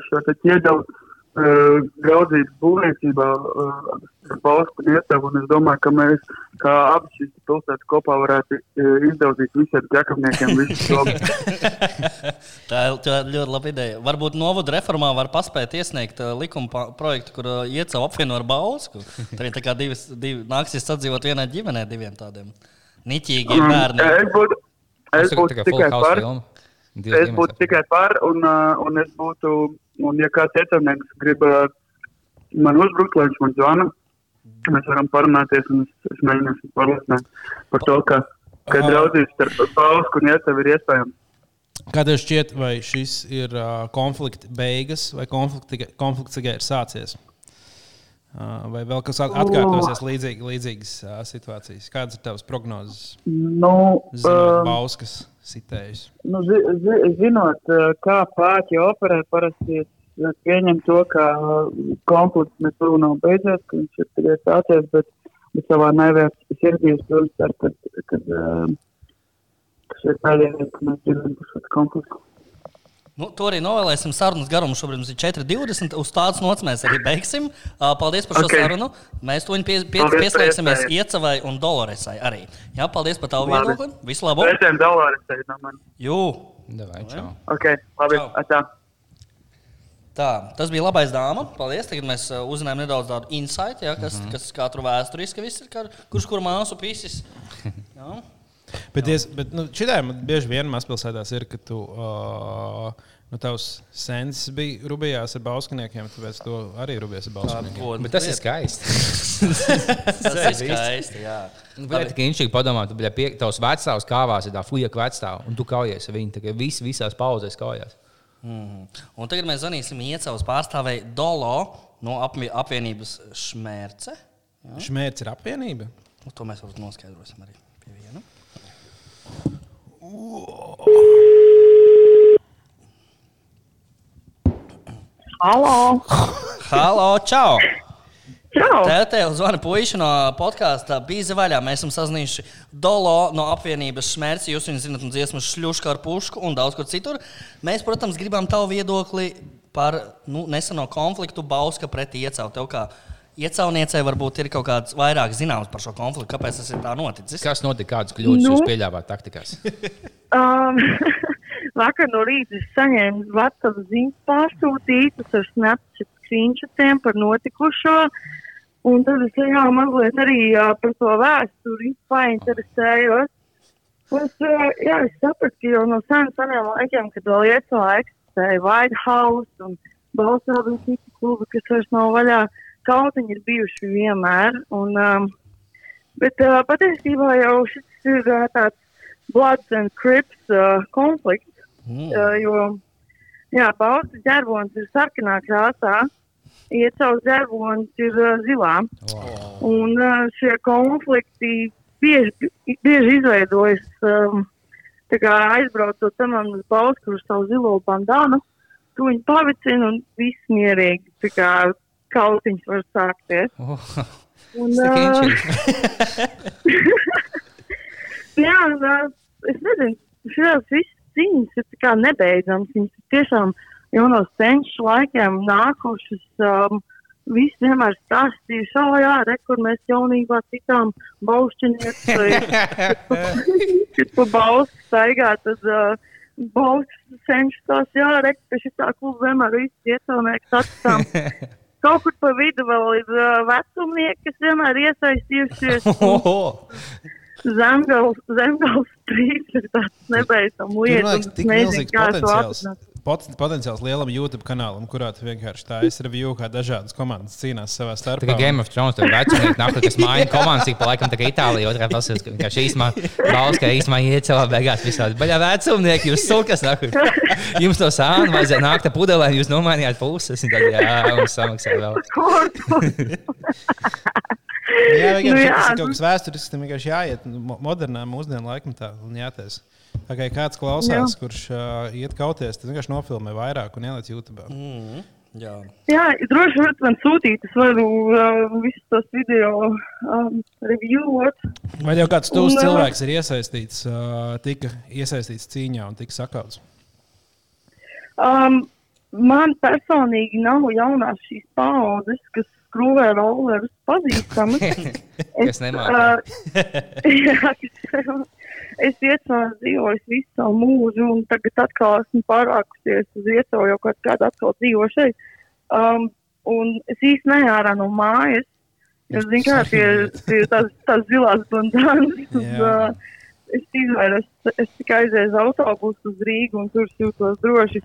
šo te ķieģelu uh, draudzības būvniecībā uh, ar balstu un iecevu, un es domāju, ka mēs, kā abi šīs pilsētas kopā varētu uh, izdaudzīt visiem ķekavniekiem visu to. Tā ir, tā ir ļoti laba ideja. Varbūt novada reformā var paspēt iesniegt likuma projektu, kur iecēlu apvieno ar Bausku. Tad arī tā kā divas, divi, nāksies sadzīvot vienā ģimenē diviem tādiem niķīgiem Mm, bērniem. Es būtu, es ir būtu tikai par. Es būtu tikai par, un, un es būtu, un ja kāds iecavnieks grib uh, man uzbrukt, lai viņš man zvana, mēs varam parunāties, un es, es mēģināšu pārliecināt par to, ka, ka draudzības starp Pausku un Iecevu ir iespējams. Kā tev šķiet, vai šis ir uh, konflikta beigas, vai konflikts tikai, konflikts tikai ir sācies? Uh, vai vēl kas at- atkārtosies līdzīgi, līdzīgas uh, situācijas? Kādas ir tavas prognozes? Nu, Zinot, um, Bauskas sitējus. nu, zi, zi, zinot, uh, kā pāķi operē, parasti pieņemu to, ka konflikts nekur nav beidzies, ka viņš ir tikai sācies, bet, bet savā nevērts sirdīs, protams, ceru, ka, ka, uh, ka šie pēdējie, ka mēs dzirdam par šo konfliktu. Nu, to arī novēlēsim. Sarunas garums šobrīd mums ir 4,20. Uz tādas nots mēs arī beigsim. Uh, Paldies par šo Ok. sarunu. Mēs to pie, pie, pieslēgsimies. Iecavai un Doloresai arī. Jā, paldies par tavu viedokli. Visu labu! Dolāri šeit no manis. Jū! Davai, čau. Ok, labi, atā. Tā, tas bija labais dāma. Paldies. Tagad mēs uh, uzzinājām nedaudz tādu insight, ja, kas, mm -hmm. kas katru vēsturiski ir. Kurš kur māsu pīsis? Jā. Bet, diez, bet nu, šitā man bieži vien mazpilsētās ir, ka tu. Uh, Nu, tavs sens bija rubijās ar bauskuniekiem, tāpēc tu arī rubies ar bauskuniekiem. Bet tas ir skaisti. Tas ir skaisti. Jā. Nu, Bet tikai viņš ir padomā, tu biji pie tavs vecāks kāvās, ir tā fujaka vecāka, un tu kaujies ar viņu. Kā visi visās pauzēs kaujās. Mm. Un tagad mēs zvanīsim Iecavas pārstāvēju Dolo no apvi- apvienības Šmērce. Šmērts ir apvienība. Nu, To mēs varbūt noskaidrosim arī. Halo! Halo, čau! Tev zvana puiši no podkāsta Bīza vaļā. Mēs esam sazinājuši Dolo no apvienības Šmērci. Jūs viņu zinat, un dziesmu šļuška ar pušku un daudz kur citur. Mēs, protams, gribam tavu viedokli par nu, neseno konfliktu Bauska pret iecautu. Tev kā Iecauniecei varbūt ir kaut kāds vairāk zināms par šo konfliktu. Kāpēc tas ir tā noticis? Kas notika? Kādas kļūdas Nu? jūs pieļāvāt taktikās? Um, vakar no rīta es saņēmu WhatsApp ziņas pārsūtītas ar Snapchat screenshotiem par notikušo. Un tad es jā, mazliet arī uh, par to vēsturi painteresējos. Un es, uh, jā, es sapratu, ka jau no sen seniem laikiem, kad vēl Lietuvā eksistēja White House un Balsāvis klubi, kas vairs nav vaļā, kautiņi ir bijuši vienmēr. Un, um, bet uh, patiesībā jau šis ir uh, tāds Bloods and Crips uh, konflikts, Mm. uh, jo jā, pauses ģerbonis ir sarkanā krāsā, iecauts ģerbonis ir uh, zilā. Un uh, šie konflikti bieži, bieži izveidojas um, tā kā aizbraucot tamam uz balstu ar savu zilo bandānu. Tu viņu pavicini un viss mierīgi. Tā kā kautiņš var sākties. Oh, Un, uh. Jā, un, uh, es nezinu, šīs visas cīņas ir nebeidzamas. Viņas tiešām jau no senču laikiem nākušas. Um, Visi vienmēr stāstījuši, oh, jā, re, kur mēs jaunībā tikām baušķinieks, vai kad pa baustu staigā, tad uh, baustu senču tās, jā, re, ka šitā kluba vienmēr visi iecelnieks atstām. Kaut kur pa vidu vēl ir uh, vecumnieki, kas vienmēr iesaistījušies. Zemgals, zemgals strīds ir tāds nebeidzams lietas. tik milzīgs kā to potenciāls. Potenciāls lielam YouTube kanālam, kurā tu vienkārši tā es review, kā dažādas komandas cīnās savā Tā starpā. kā Game of Thrones, tur vecumnieki nāk, kas maina komandas, ik pa laikam tā kā Itālija, otrā pasaules, ka šī īsumā valsts, ka īsumā iecēlā beigās visādi. Baļā vecumnieki, jūs sulkas nāk. Jums to sānu vajadzēja nākt pudelē, jūs nomainījāt puses, un tad jā, mums samaksāja vēl. Tu? Jā, vienkārši Nu nu, jā, tas ir nu- kaut kas vēsturisks, tam vienkārši jāiet nu, mo- modernā, mūsdienu laikmetā un jāties. Tā kā kāds klausās, Jā. kurš uh, iet kauties, tad vienkārši nofilmē vairāk un ieliec YouTube. Mm. Jā. Jā, droši varat man sūtīt, es varu uh, visus tos video um, reviewot. Vai jau kāds tūs Un, cilvēks ir iesaistīts, uh, tika iesaistīts cīņā un tika sakauts? Um, man personīgi nav jaunās šīs paudzes, kas skrūvē rollerus pazīstamas. Kas nemāca. Uh, jā, kas, es iecēlu dzīvoju visu savu mūžu, un tagad atkal esmu pārākusies uz iecēlu jau kaut kādu atkal dzīvo šeit. Um, un es īsti neārā no mājas. Jo, zin kā, tie, tie tās, tās zilās bandānas. uh, Es izvairos, es tikai aizēju uz autobusu uz Rīgu un tur jūtos droši.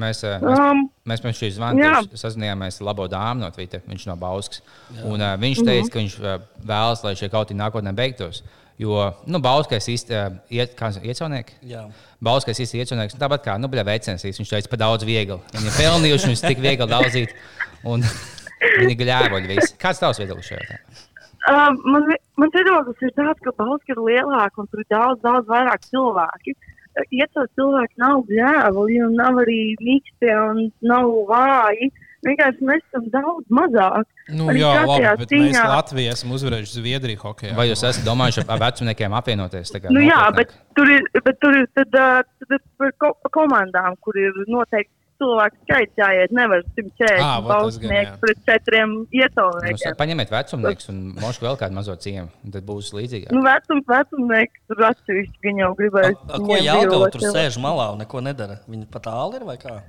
Mēs, eh, mēs, Um, mēs pirms šīs zvanības sazinājāmies ar labo dāmu no Twitter. Viņš no Bauskas. Un, uh, viņš teica, ka viņš uh, vēlas, lai šie kautiņi nākotnē beigtos. Jo nu, Bauskais īstenībā uh, iet, kā iecaunieki. Jā. Bauskais īstenībā iecaunieks. nu, Tāpat kā nu, veicensīs. Viņš teica, pa daudz viegli. Viņi ir pelnījuši, viņus tik viegli daudzīt. Un viņi gļēvoļi visi. Kāds tavs viedoklis šajā jautājumā? Uh, man mans viedoklis ir tāds, ka Balska ir lielāka un tur ir daudz, daudz vairāk cilvēki. Uh, Iecelt cilvēki nav gļēvuli un nav arī mīkstie un nav vāji. Vienkārši mēs esam daudz mazāk. Nu, Arī jā, labi, bet mēs cīņā- Latvijā esam uzvarējuši Zviedriju hokeja. Vai jūs esat domājuši ar vecumniekiem apvienoties? kā Nu, jā, bet tur ir, bet tur ir tad, tad par ko komandām, kur ir noteikti cilvēku skaits jāiet. Nevar 140 Ā, vot tas gan, jā. balsnieks pret četriem Nu, iesaulniekiem. Paņemiet vecumniekus un mošu vēl kādu mazo ciemu. un Tad būs līdzīgi. Nu, vecums, vecumnieks tur atsevišķi gan jau gribēja. A, a, ko Jālgava tur sēž malā un neko nedara? Viņi pat tālu ir vai kā?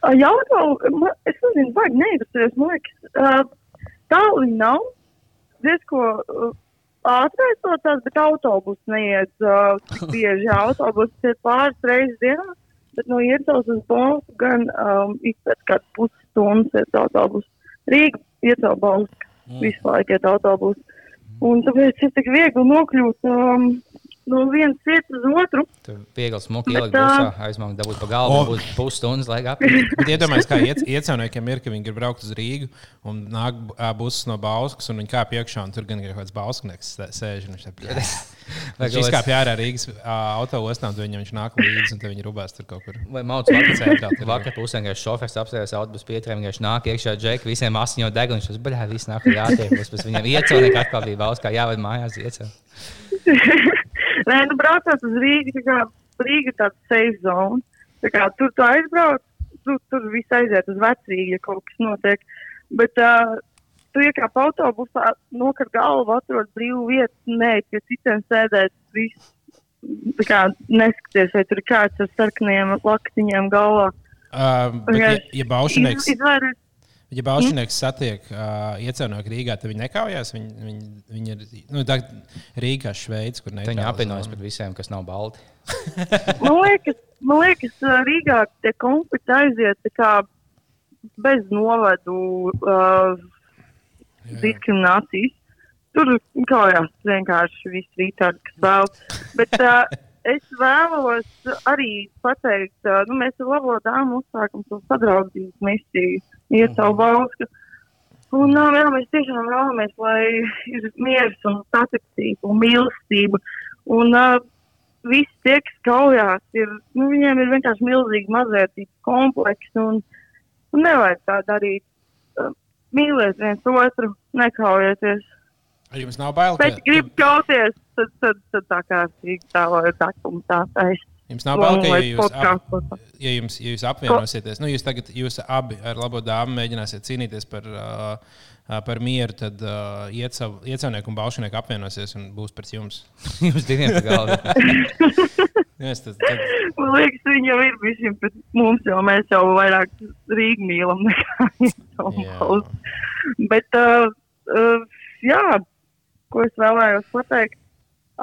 Jautājums, es nezinu, vai neinteresēs, man liekas, tālu nav. Diezko aizsaucās, bet autobusu neiet bieži. Autobusu iet pāris reizes dienā, bet no iecels uz Bolsu gan um, ik pēc kādas pusstundas iet autobusu. Rīga iecel Bolsu, visu laiku iet autobusu. Un tāpēc ir tik viegli nokļūt um, no vienas vietas uz otru. Tur viegli smuki ielikt busā, aizmākt, dabūt pa galvu, oh. būs pusstundas laika apgūt. Bet iedomājieties, kā iec, iecauniekiem ir, ka viņi grib braukt uz Rīgu un nāk buses no Bauskas, un viņi kāp iekšā, un tur gan ir kaut kāds Bausknieks sē- sēž. un Viņš Viņš izkāpj kāds- ārā Rīgas autoostā, un tad viņam viņš nāk līdzi, un tad viņi rubās tur kaut kur. Vai mauts vakar, vakar pusē, ka šofērs apstājās autobusu pietrēm, vienkārši nāk iekšā džeki, visiem asiņo deg, un viņš tas, baļā, viss nāk jātiek. Pēc viņam iecēlnieki atkal bija valsts, kā jāved mājās iecēl. Nē, nu, braucot uz Rīgas, tā kā Rīga tāds safe zone. Tā kā tur tu aizbrauc, tur, tur viss aiziet uz vecrīgi, ja kaut kas notiek. Bet uh, tu iekāp autobusā, nokar galvu, atrod brīvu vietu, nē, pie citiem sēdēt, viss. Tā kā neskaties, vai tur ir kāds ar sarkaniem laktiņiem galvā. Uh, bet, ja, ja baušinieks, Iz- izvairies- ja baušinieks satiek uh, iecēnoju Rīgā, tad viņi nekaujās. Viņi, viņi, viņi ir nu, tā, Rīgā, Šveice, kur Viņi neitrāla apvienojas pret visiem, kas nav balti. Man liekas, man liekas Rīgā tie konflikti aiziet tā kā bez novadu uh, diskriminācijas. Tur kaujās vienkārši viss rītā, kas vēl. Bet uh, es vēlos arī pateikt, uh, nu, mēs ar labo dāmu uzsākam to sadraudzības misiju, iet savu valstu. Un uh, jā, mēs tiešām vēlamies, lai ir miers un satiktība un mīlestība. Un uh, visi tie, kas kaujās, ir, nu, viņiem ir vienkārši milzīgi mazvērtības komplekss. Un, un nevajag tā darīt. Uh, Mīliet viens otru, nekaujieties. Ar Jums nav bail, Bet, ka, ja gribat kauties, tad, tad, tad tā kā rīk tā vai tā, un tā taisa. Jums nav bail, ka ja jūs, ap, ja jums, ja jūs apvienosieties, nu, jūs tagad jūs abi ar labo dāmu mēģināsiet cīnīties par, uh, par mieru, tad uh, iecēnieku un baušinieku apvienosies un būs pret jums. Jums diviem pa galvu. Yes, tad, tad, Man liekas, viņi jau ir visi, bet mums jau mēs jau vairāk Rīgu mīlam nekā Jā. Jānis. Bet, uh, uh, jā, ko es vēlējos pateikt,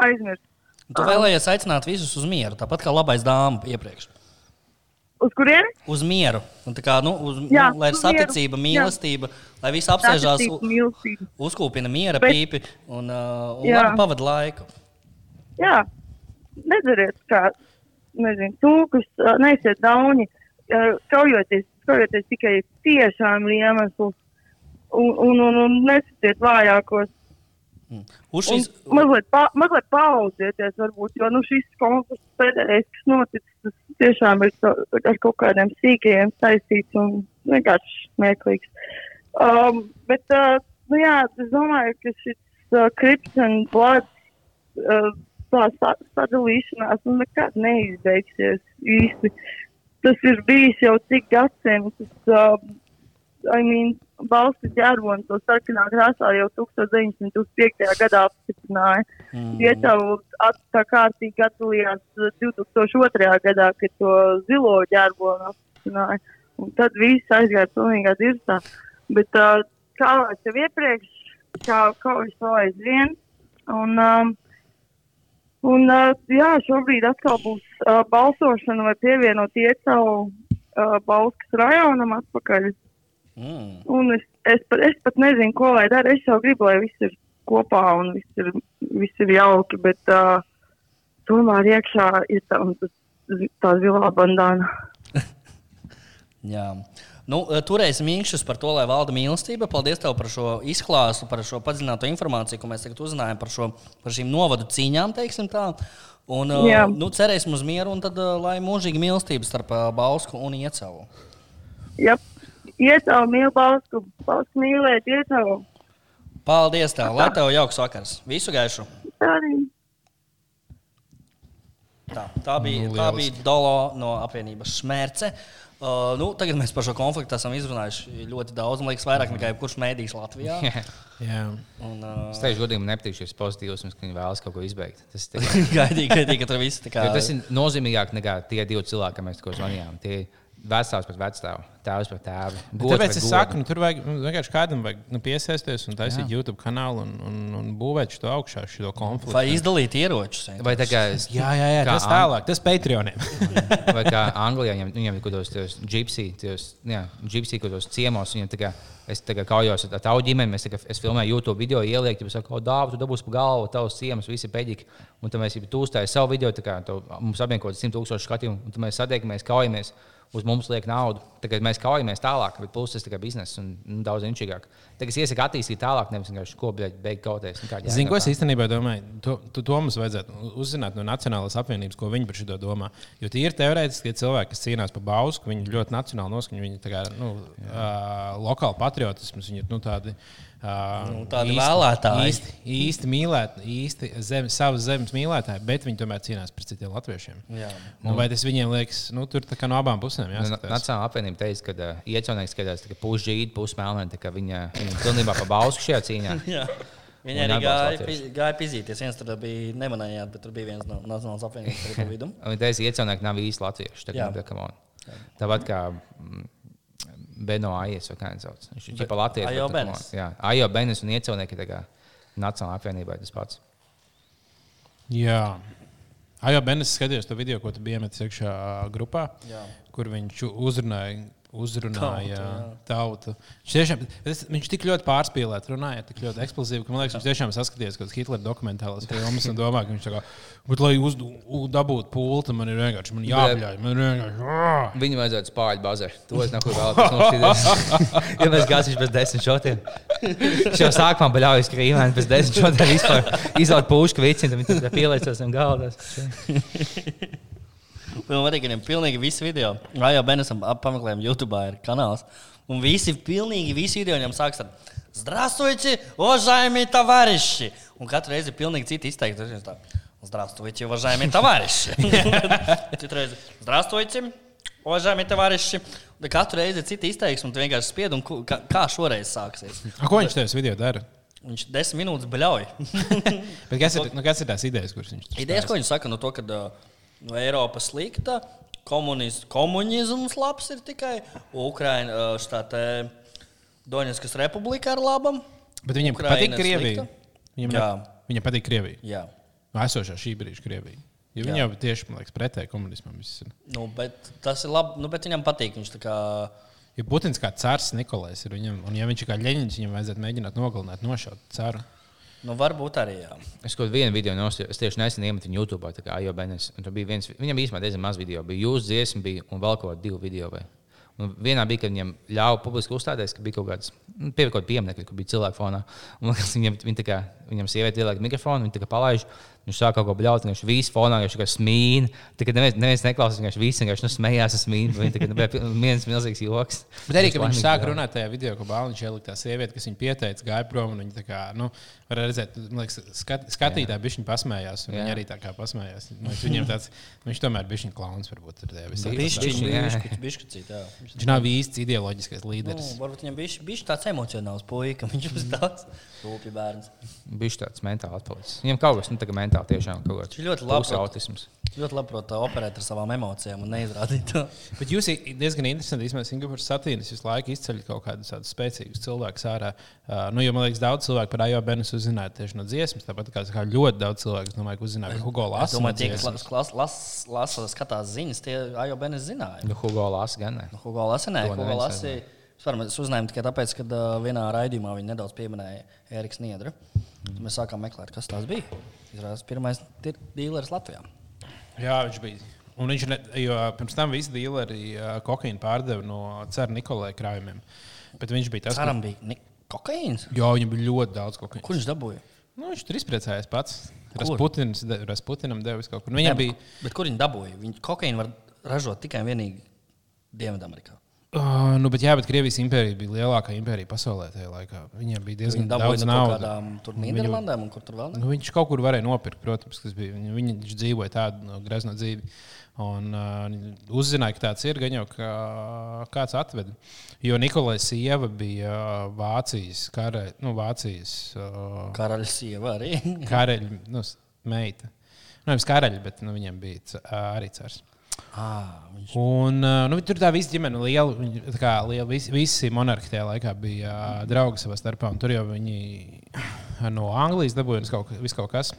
aizmirst. Tu vēlējies aicināt visus uz mieru, tāpat kā labais dāmas iepriekš. Uz kurieni? Uz mieru. Kā, nu, uz, Jā, nu, lai ir saticība, mīlestība, lai viss apsēžās, mīlestība. uzkūpina miera Bet- pīpi un, uh, un Jā. pavada laiku. Jā, nedariet kā, nezinu, tūkus, ā, neesiet dauni, kaujoties, kaujoties tikai tiešām iemeslu un, un, un, un nesatiet vājākos. Un šīs, mazliet, pa, mazliet pauzieties, varbūt, jo nu, šis konkurss pēdējais, kas noticis, tas tiešām ir so, ar kaut kādiem sīkajiem saistīts un vienkārši smieklīgs. Um, bet, uh, nu, jā, es domāju, ka šis uh, krips un blood uh, tā sa- sadalīšanās nu, nekad neizbeigsies īsti. Tas ir bijis jau cik gadsimtus. Uh, I mean, Balsts ģērbonis to sarkanā krāsā jau 1905. gadā apstiprināja. mm, Vietālu tā kārtīgi atdalījās uh, 2002. gadā, kad to zilo ģērbonu apstiprināja. Un tad viss aizgāja pilnīgā dirzā. Bet uh, kā jau iepriekš, kā kaujas vēl aizvien. Un, um, un uh, jā, šobrīd atkal būs uh, balsošana vai pievienot ietavu uh, Balskas rajonam atpakaļ. Mm. Un es, es, pat, es pat nezinu, ko lai dara. Es jau gribu, lai viss ir kopā un viss ir, viss ir jauki, bet uh, tomēr iekšā ir tā, tā zilā bandāna. Jā. Nu, turēsim īkšķus par to, lai valda mīlestība. Paldies tev par šo izklāstu, par šo padziļināto informāciju, ko mēs tagad uzzinājām par, šo, par šīm novadu cīņām. Un, Jā. nu, cerēsim uz mieru, un tad, lai mūžīgi mīlestība starp Bausku un Iecevu. Jā, ietavu mīlu balstu, balstu mīlēt, ietavu. Paldies, tev! Lai tev jauks vakars! Visu gaišu! Tā arī. Tā, tā, bija, Nu, tā bija Dolo no apvienības Šmērce. Uh, nu, tagad mēs par šo konfliktu esam izrunājuši ļoti daudz. Man liekas, vairāk nekā jebkurš mēdījis Latvijā. jā. Un, uh, Es teikšu, godīgi, man nepatīk šis pozitīvs, ka viņi vēlas kaut ko izbeigt. Tas, ir tikai- gaidīju, ka tur viss tā kā. jo tas ir nozīmīgāk nekā tie divi cilvēki, kam mēs tikko zvanījām. Tie vecāks pret vecstāvu, tēvs tēvu. gods Tāpēc es saku, nu, tur vajag nu, vienkārši kādam vajag, nu, piesaisties un taisīt Jā. YouTube kanālu un, un, un būvēt šo augšā, šo konfliktu. Vai izdalīt ieročus? Vai tā kā, Jā, jā, jā Kā tas tālāk, tas Patreoniem. vai kā Anglijā viņam, viņam ir kaut kādos gypsy, tos, jā, gypsy kaut kādos ciemos. Viņam tā kā, es tā kā kaujos ar tavu ģimeni, tā kā, es filmēju YouTube video, ielieku, jau saku, dāvā, tu dabūsi pa galvu, tavs ciems, visi peģiki. Un tad mēs jau tu uzstājām savu video, tā kā to, mums abiem kaut kāds 100 tūkstoši skatījumu, un tad mēs satiekamies, kaujamies. Uz mums liek naudu. Tagad mēs kaujamies tālāk, bet plus tas ir biznesa un nu, daudz inčīgāk. Tagad es iesaku attīstīt tālāk, nevis vienkārši ko beigt kauties. Nu, Zinu, ko es īstenībā domāju. To, to, to mums vajadzētu uzzināt no Nacionālās apvienības, ko viņi par šo domā. Jo tie ir teorētiski cilvēki, kas cīnās par bausku. Viņi ļoti nacionāli noskaņo, viņi ir nu, uh, lokāli patriotisms. Viņi ir nu, tādi Uh, Nu, tādi vēlētāji. Īsti, īsti mīlēt, īsti zem, savas zemes mīlētāji, bet viņi tomēr cīnās pret citiem latviešiem. Jā. Un vai tas viņiem liekas, nu, tur tā kā no abām pusēm Nu, jāskatās? Nacionāla apvienība teica, ka uh, iecaunieku skatās pusžīdi, pusmelnēni, ka viņa, viņa pilnībā pa bausku šajā cīņā. Jā. Viņa arī gāja, latviešus. pi- gāja pizīties. Viens tur bija nemanējāt, bet tur bija viens no Nacionālās apvienības vidu. Viņa teica, ka iecaunieku nav īsti latvieši. Tā kā, tā, come on. Tāpat kā mm, Beno Aies vai kā viņš sauc. Viņš ir tikai latviešu. Ajo Benes. Jā, Ajo Benes un iecaunieki tā kā Nacionāla apvienība ir tas pats. Jā. Ajo Benes skatījos to video, ko tu biji iemetis iekšā grupā, Jā. kur viņš uzrunāja. Uzrunāja Tautu, tautu. Viņš, tiešām, es, viņš tik ļoti pārspīlēti runāja, tik ļoti eksplozīvi, ka man liekas, viņš tiešām saskatījās kaut kādas Hitlera dokumentālas filmas un domā, ka viņš tā kā, bet, lai uz, u, dabūtu pultu, man ir vienkārši man jābļauj. Man vienkārši. Viņu vajadzētu spāļu bazē. To es neko vēlos nošķīdīt. ja mēs gāsim pēc desmit šotiem. Viņš jau sākumā baļaujas krīmēni, pēc desmit šotiem vispār izlaut pušku vicinu, tad pieliecās un galdas. Man arī viņam pilnīgi visi video. Rajo Benesam ap- pameklējam YouTube ir kanāls. Un visi, pilnīgi visi video viņam sāks ar Здравствуйте, уважаемые товарищи! Un katru reizi ir pilnīgi citi izteikti. Tas ir tā, Здравствуйте, уважаемые товарищи! Citreiz, Здравствуйте, уважаемые товарищи! Un katru reizi ir citi izteikti, un tu vienkārši spied, un ku- kā, kā šoreiz sāksies. A, Ko viņš tajos video dara? Viņš desmit minūtes bļauj. Bet kas ir, nu, kas ir tās idejas, kuras viņš tur Idejas, stāsta? ko viņi saka, no to, ka uh, no Eiropa slikta, komunis, komunisms labs ir tikai Ukraiņa, uh, šitā te Doņetskas republika ir laba. Bet viņam Ukraina patīk Krievija. Jā. ne, viņam patīk Krievija. Jā. Nu, Esošā šī brīža Krievija. Jo Jā. viņa jau tieši man liekas, pretēji komunismam. Nu, bet tas ir labi, nu, bet viņam patīk. Viņš tā kā Ja Putins kā cārs Nikolais ir viņam, un ja viņš ir kā ļeņģis, viņam vajadzētu mēģināt nogalināt, nošaut caru. Nu, varbūt arī. Jā. Es kaut vienu video nostājos, es tieši nesen iemetu viņu YouTube, tā kā Benes. un tur Bija viens, viņam īstenībā diezgan maz video. Bija jūsu dziesma, bija un vēl kaut kādi divi video. Vai. Un vienā bija, kad viņam ļāva publiski uzstāties, ka bija kaut kāds nu, pieminiekļi, kur bija cilvēku fonā. Un, liekas, viņam, viņa kā, viņam sieviete ieliek mikrofonu, viņa palaiž. Viņš sāk kaut ko bļaut, viņš visu fonā jau smīn. Tad, kad neviens, neviens neklausās, viņš visi vienkārši nu, smējās un smīn. Viņa tā kā nu, bija viens milzīgs joks. Bet arī, kad viņš sāk bija. runāt tajā video, ko Bāliņš ielika tā sieviete, kas viņu pieteica, gāja prom, un viņa tā kā, nu, var redzēt, liekas, skat, skatītāji bija viņa pasmējās, viņa arī tā kā pasmējās. Liekas, Viņam tāds, viņš tomēr bija viņa klauns, varbūt bišķiņ, bišķiņ, jā. Viņš nav īsts ideoloģiskais Nu, līderis. varbūt viņam bija tāds emocionāls puika, viņš būs tāds rūpīgi bērns. Viņš tāds mentāli atpalicis. Viņam kaut kas, nu, tā kā mentāli tiešām kaut kāds. Ļoti prot- autisms. Ļoti labi prot operēt ar savām emocijām un neizrādīt to. Bet jūs diezgan interesanti, īstenībā, Singapūras satīnas visu laiku izceļ kaut kādus tādus spēcīgus cilvēkus ārā. Uh, nu, jo man liekas, daudz cilvēku par AIO Benes uzzināja tieši no dziesmas. Tāpat kā, kā ļoti daudz cilvēku, domāju, ka uzzināja par Hugo Es Lasu. domāju, tie, kas las, las, las, skatās ziņas, tie jau benes zināja. Nu, Hugo Lāsa gan ne. Nu, Hugo Lasi, nē, To Hugo. Vispār Mēs uzzinājām tikai tāpēc, ka uh, vienā raidījumā viņi nedaudz pieminēja Eriks Niedru. Tad Mēs sākām meklēt, kas tas bija. Izrādās, pirmais ir dīlers Latvijā. Jā, viņš bija. Un viņš ne, jo pirms tam visi dīleri uh, kokaīnu pārdeva no Cēra Nikolai krājumiem. Bet viņš bija tas, Ceram, bija ni- kokaīns. jo viņam bija ļoti daudz kokaīna. Kur viņš dabūja? Nu, viņš tur izpriecājās pats. Rasputins, de, Rasputinam devis kaut kur. Nu, viņam bija. Bet kur viņi dabūja? Viņi kokaīnu var ražot tikai un vienīgi Dienvidamerikā. Uh, nu, bet, jā, bet Krievijas impērija bija lielākā impērija pasaulē tajā laikā. Viņiem bija diezgan Viņi daudz no naudas. kādām tur Nīderlandēm un kur tur vēl ne. Nu, viņš kaut kur varēja nopirkt, protams, kas bija. Viņa, viņš dzīvoja tādu no, grezno dzīvi. Un uh, uzzināja, ka tāds ir, gan jau kā, kāds atveda. Jo Nikolai sieva bija uh, Vācijas kara, nu, Vācijas uh, Karaļa sieva arī. karaļa nu, meita. Nu, nevis karaļa, bet nu, viņam bija ā, arī cars. Ah, viņš Un, uh, nu, tur tā visa ģimene liela, viņi, tā kā liela, visi, visi monarhi tajā laikā bija uh, draugi savā starpā. Tur jau viņi no Anglijas dabūja kaut, kaut kas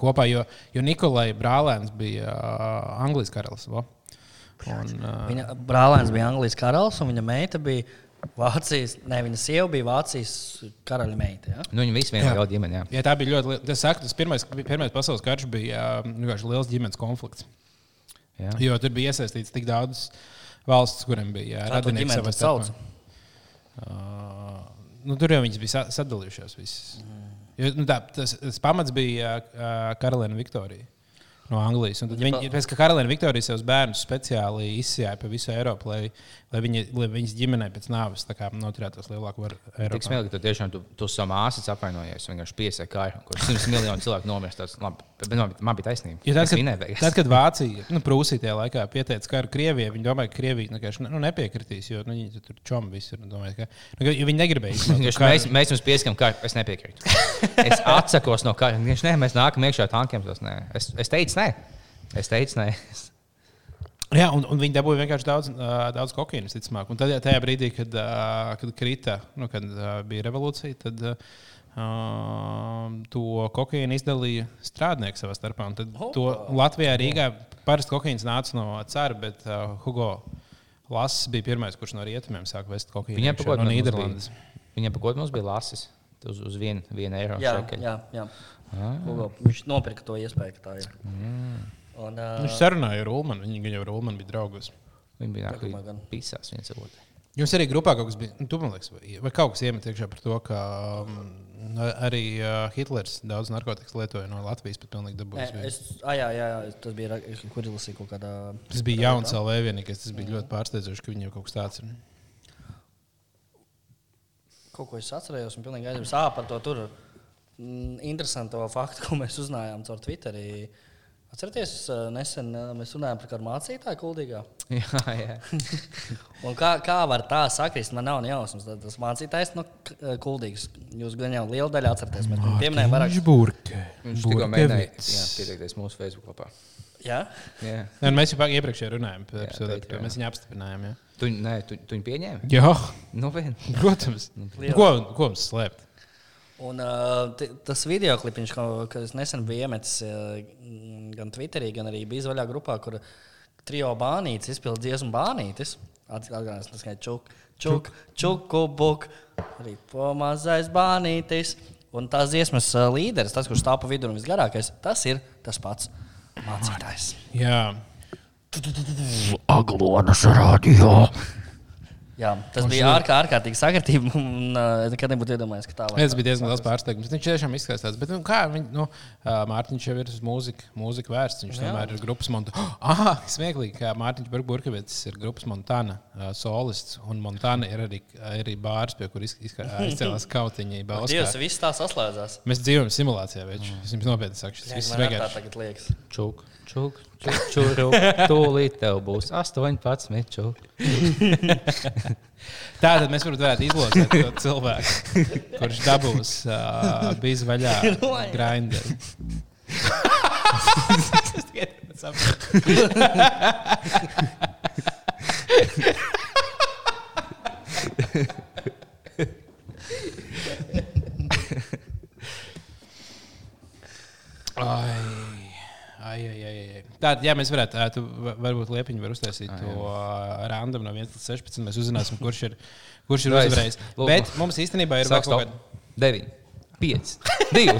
kopā, jo, jo Nikolai Brālēns bija Anglijas karalis. vo. Un, uh, Viņa brālēns bija Anglijas karalis, un viņa meita bija Vācijas. Ne, viņa sieva bija Vācijas karaļa meita. Ja? Nu, viņi visi vienā ģimenē. jā. Jā, tā bija ļoti liela. Tas, saka, tas pirmais, pirmais pasaules karš bija uh, vienkārši liels ģimenes konflikts. Jā. Jo tur bija iesaistīts tik daudz valsts, kuriem bija radinieki savā starpā. Uh, nu, tur jau viņas bija sa- sadalījušās. Visas. Jo, nu, tā, tas, tas pamats bija uh, Karaliene Viktorija. no Anglijas. Un tad Viņi, pēc tam Karolīna Viktorija savus bērnus speciāli izsijāja pa visu Eiropu, lai, lai, viņi, lai viņas ģimenei pēc nāves noturētos lielāku varu Tik Eiropā. smieklīgi, ka tu tiešām tu, tu savu māsu apvainojies. Vienkārši piesaki kāju, kur simts miljonu cilvēku nomirst. Man, man bija taisnība. Jo tad, kad, vinēju tad, kad Vācija, nu, Prūsija tajā laikā pieteica karu Krievijai, viņi domāja, ka Krievija vienkārši nu, nepiekritīs, jo nu, viņi tur čom visur. un Domāja, ka, nu, viņi negribēja karu. Mēs, mēs jums piesakām, ka es nepiekrītu. Es atsakos no kara. Viņš nē, mēs nākam iekšā tankiem. Nē. es, es teicu, nē. Es teicu, nē. Jā, un, un viņi dabūja vienkārši daudz, uh, daudz kokaīnas, ticamāk. Un tad, tajā brīdī, kad, uh, kad krita, nu, kad uh, bija revolūcija, tad uh, to kokaīnu izdalīja strādnieki savā starpā. Un tad to Latvijā, Rīgā parasti kokaīns nāca no cara, bet uh, Hugo Lass bija pirmais, kurš no rietumiem sāka vest kokaīnu. Par ko no Nīderlandes. par ko mums bija lasis? Uz, uz vienu, vienu eiro. Jā, šekeli. jā, jā. Ah. Hugo, viņš nopirka to iespēju, ka tā ir. Mm. Un, uh, Viņš sarunāja ar Ulmanu. Viņi jau ar Ulmanu bija draugus. Viņi bija nākuši pisās viens otru. Jums arī grupā kaut kas bija, nu, tu, man liekas, vai, kaut kas iemet iekšā par to, ka um, arī uh, Hitlers daudz narkotikas lietoja no Latvijas, bet pilnīgi Nē, dabūjis. es, ah, jā, jā, jā, tas bija, kur izlasīju kaut kādā. Tas bija jauns LV vienīgais. Tas bija ļoti pārsteidzoši, ka viņiem kaut kas tāds ir. Kaut ko es atcerējos, un pilnīgi aizmirsu. Par to tur mm, interesantu faktu, ko mēs uzzinājām caur Twitterī. Atcerieties, nesen mēs runājām par kādu mācītāju kuldīgā. Jā, jā. Un kā, kā var tā sakrist? Man nav jausmas. Tad Tas mācītājs no K- eh, kuldīgas. Jūs gan jau lielu daļu atceraties. Mēs viņu pieminējām vairāk. burke. Viņš tikko mēģināja pieteikties mūsu Facebook lapā. Jā, Jā. Nē, nu, mēs jau iepriekš runājām par to, Patreon. mēs viņu apstiprinājām. Jā, Tu, nē, tu, tu viņu pieņēmi? jā Nu, vien. protams. Liela. Ko, ko mums slēpt? Un uh, tas video klips, kas nesen bija iemetis uh, gan Twitterī, gan arī bija izvaļā grupā, kur trijo bānītis izpildīja dziesmu bānītis. Atgādājot, tas ir čuk, čuk, čuku, buk, arī pomazais bānītis. Un tās dziesmas uh, līderis, tas, kurš stāv pa vidu un visgarākais, tas ir tas pats mācītājs. Jā, Aglonas radio. Jā, tas bija ārkā, ārkārtīgi sakritība. un, uh, Nekad nebūtu iedomājies, ka tā var tas bija diezgan liels pārsteigums. Viņš tiešām izskatās bet nu, kā viņš, nu, Mārtiņš jau ir uz mūziku, mūziku vērsts. Viņš tomēr ir grupas Montana. Ah, smieklīgi, ka Mārtiņš Burbuļsaktas ir grupas Montana ā, solists. Un Montana ir arī, arī bārs, pie kur iz- iz- izcēlās kautiņa. Dievs, viss tā saslēdzās. Mēs dzīvojam simulācijā, viņš es jums nopietni saku. Šis viss ir arī tā vienkārši. tagad liekas. Čuk, čuk, čuk, čuk. Tūlīt tev būs 18 čuk. Tā tad mēs varētu izlozēt to cilvēku, kurš dabūs uh, bija vaļā grinderi. Es tikai saprotu. Ai, ai, ai, Tātad, jā, mēs varētu, tu va- varbūt liepiņu var uztaisīt to uh, random no 1 līdz 16. Mēs uzzināsim, kurš ir, kurš ir uzvarējis. Bet mums īstenībā ir vēl kaut kāda. 9, 5, 2.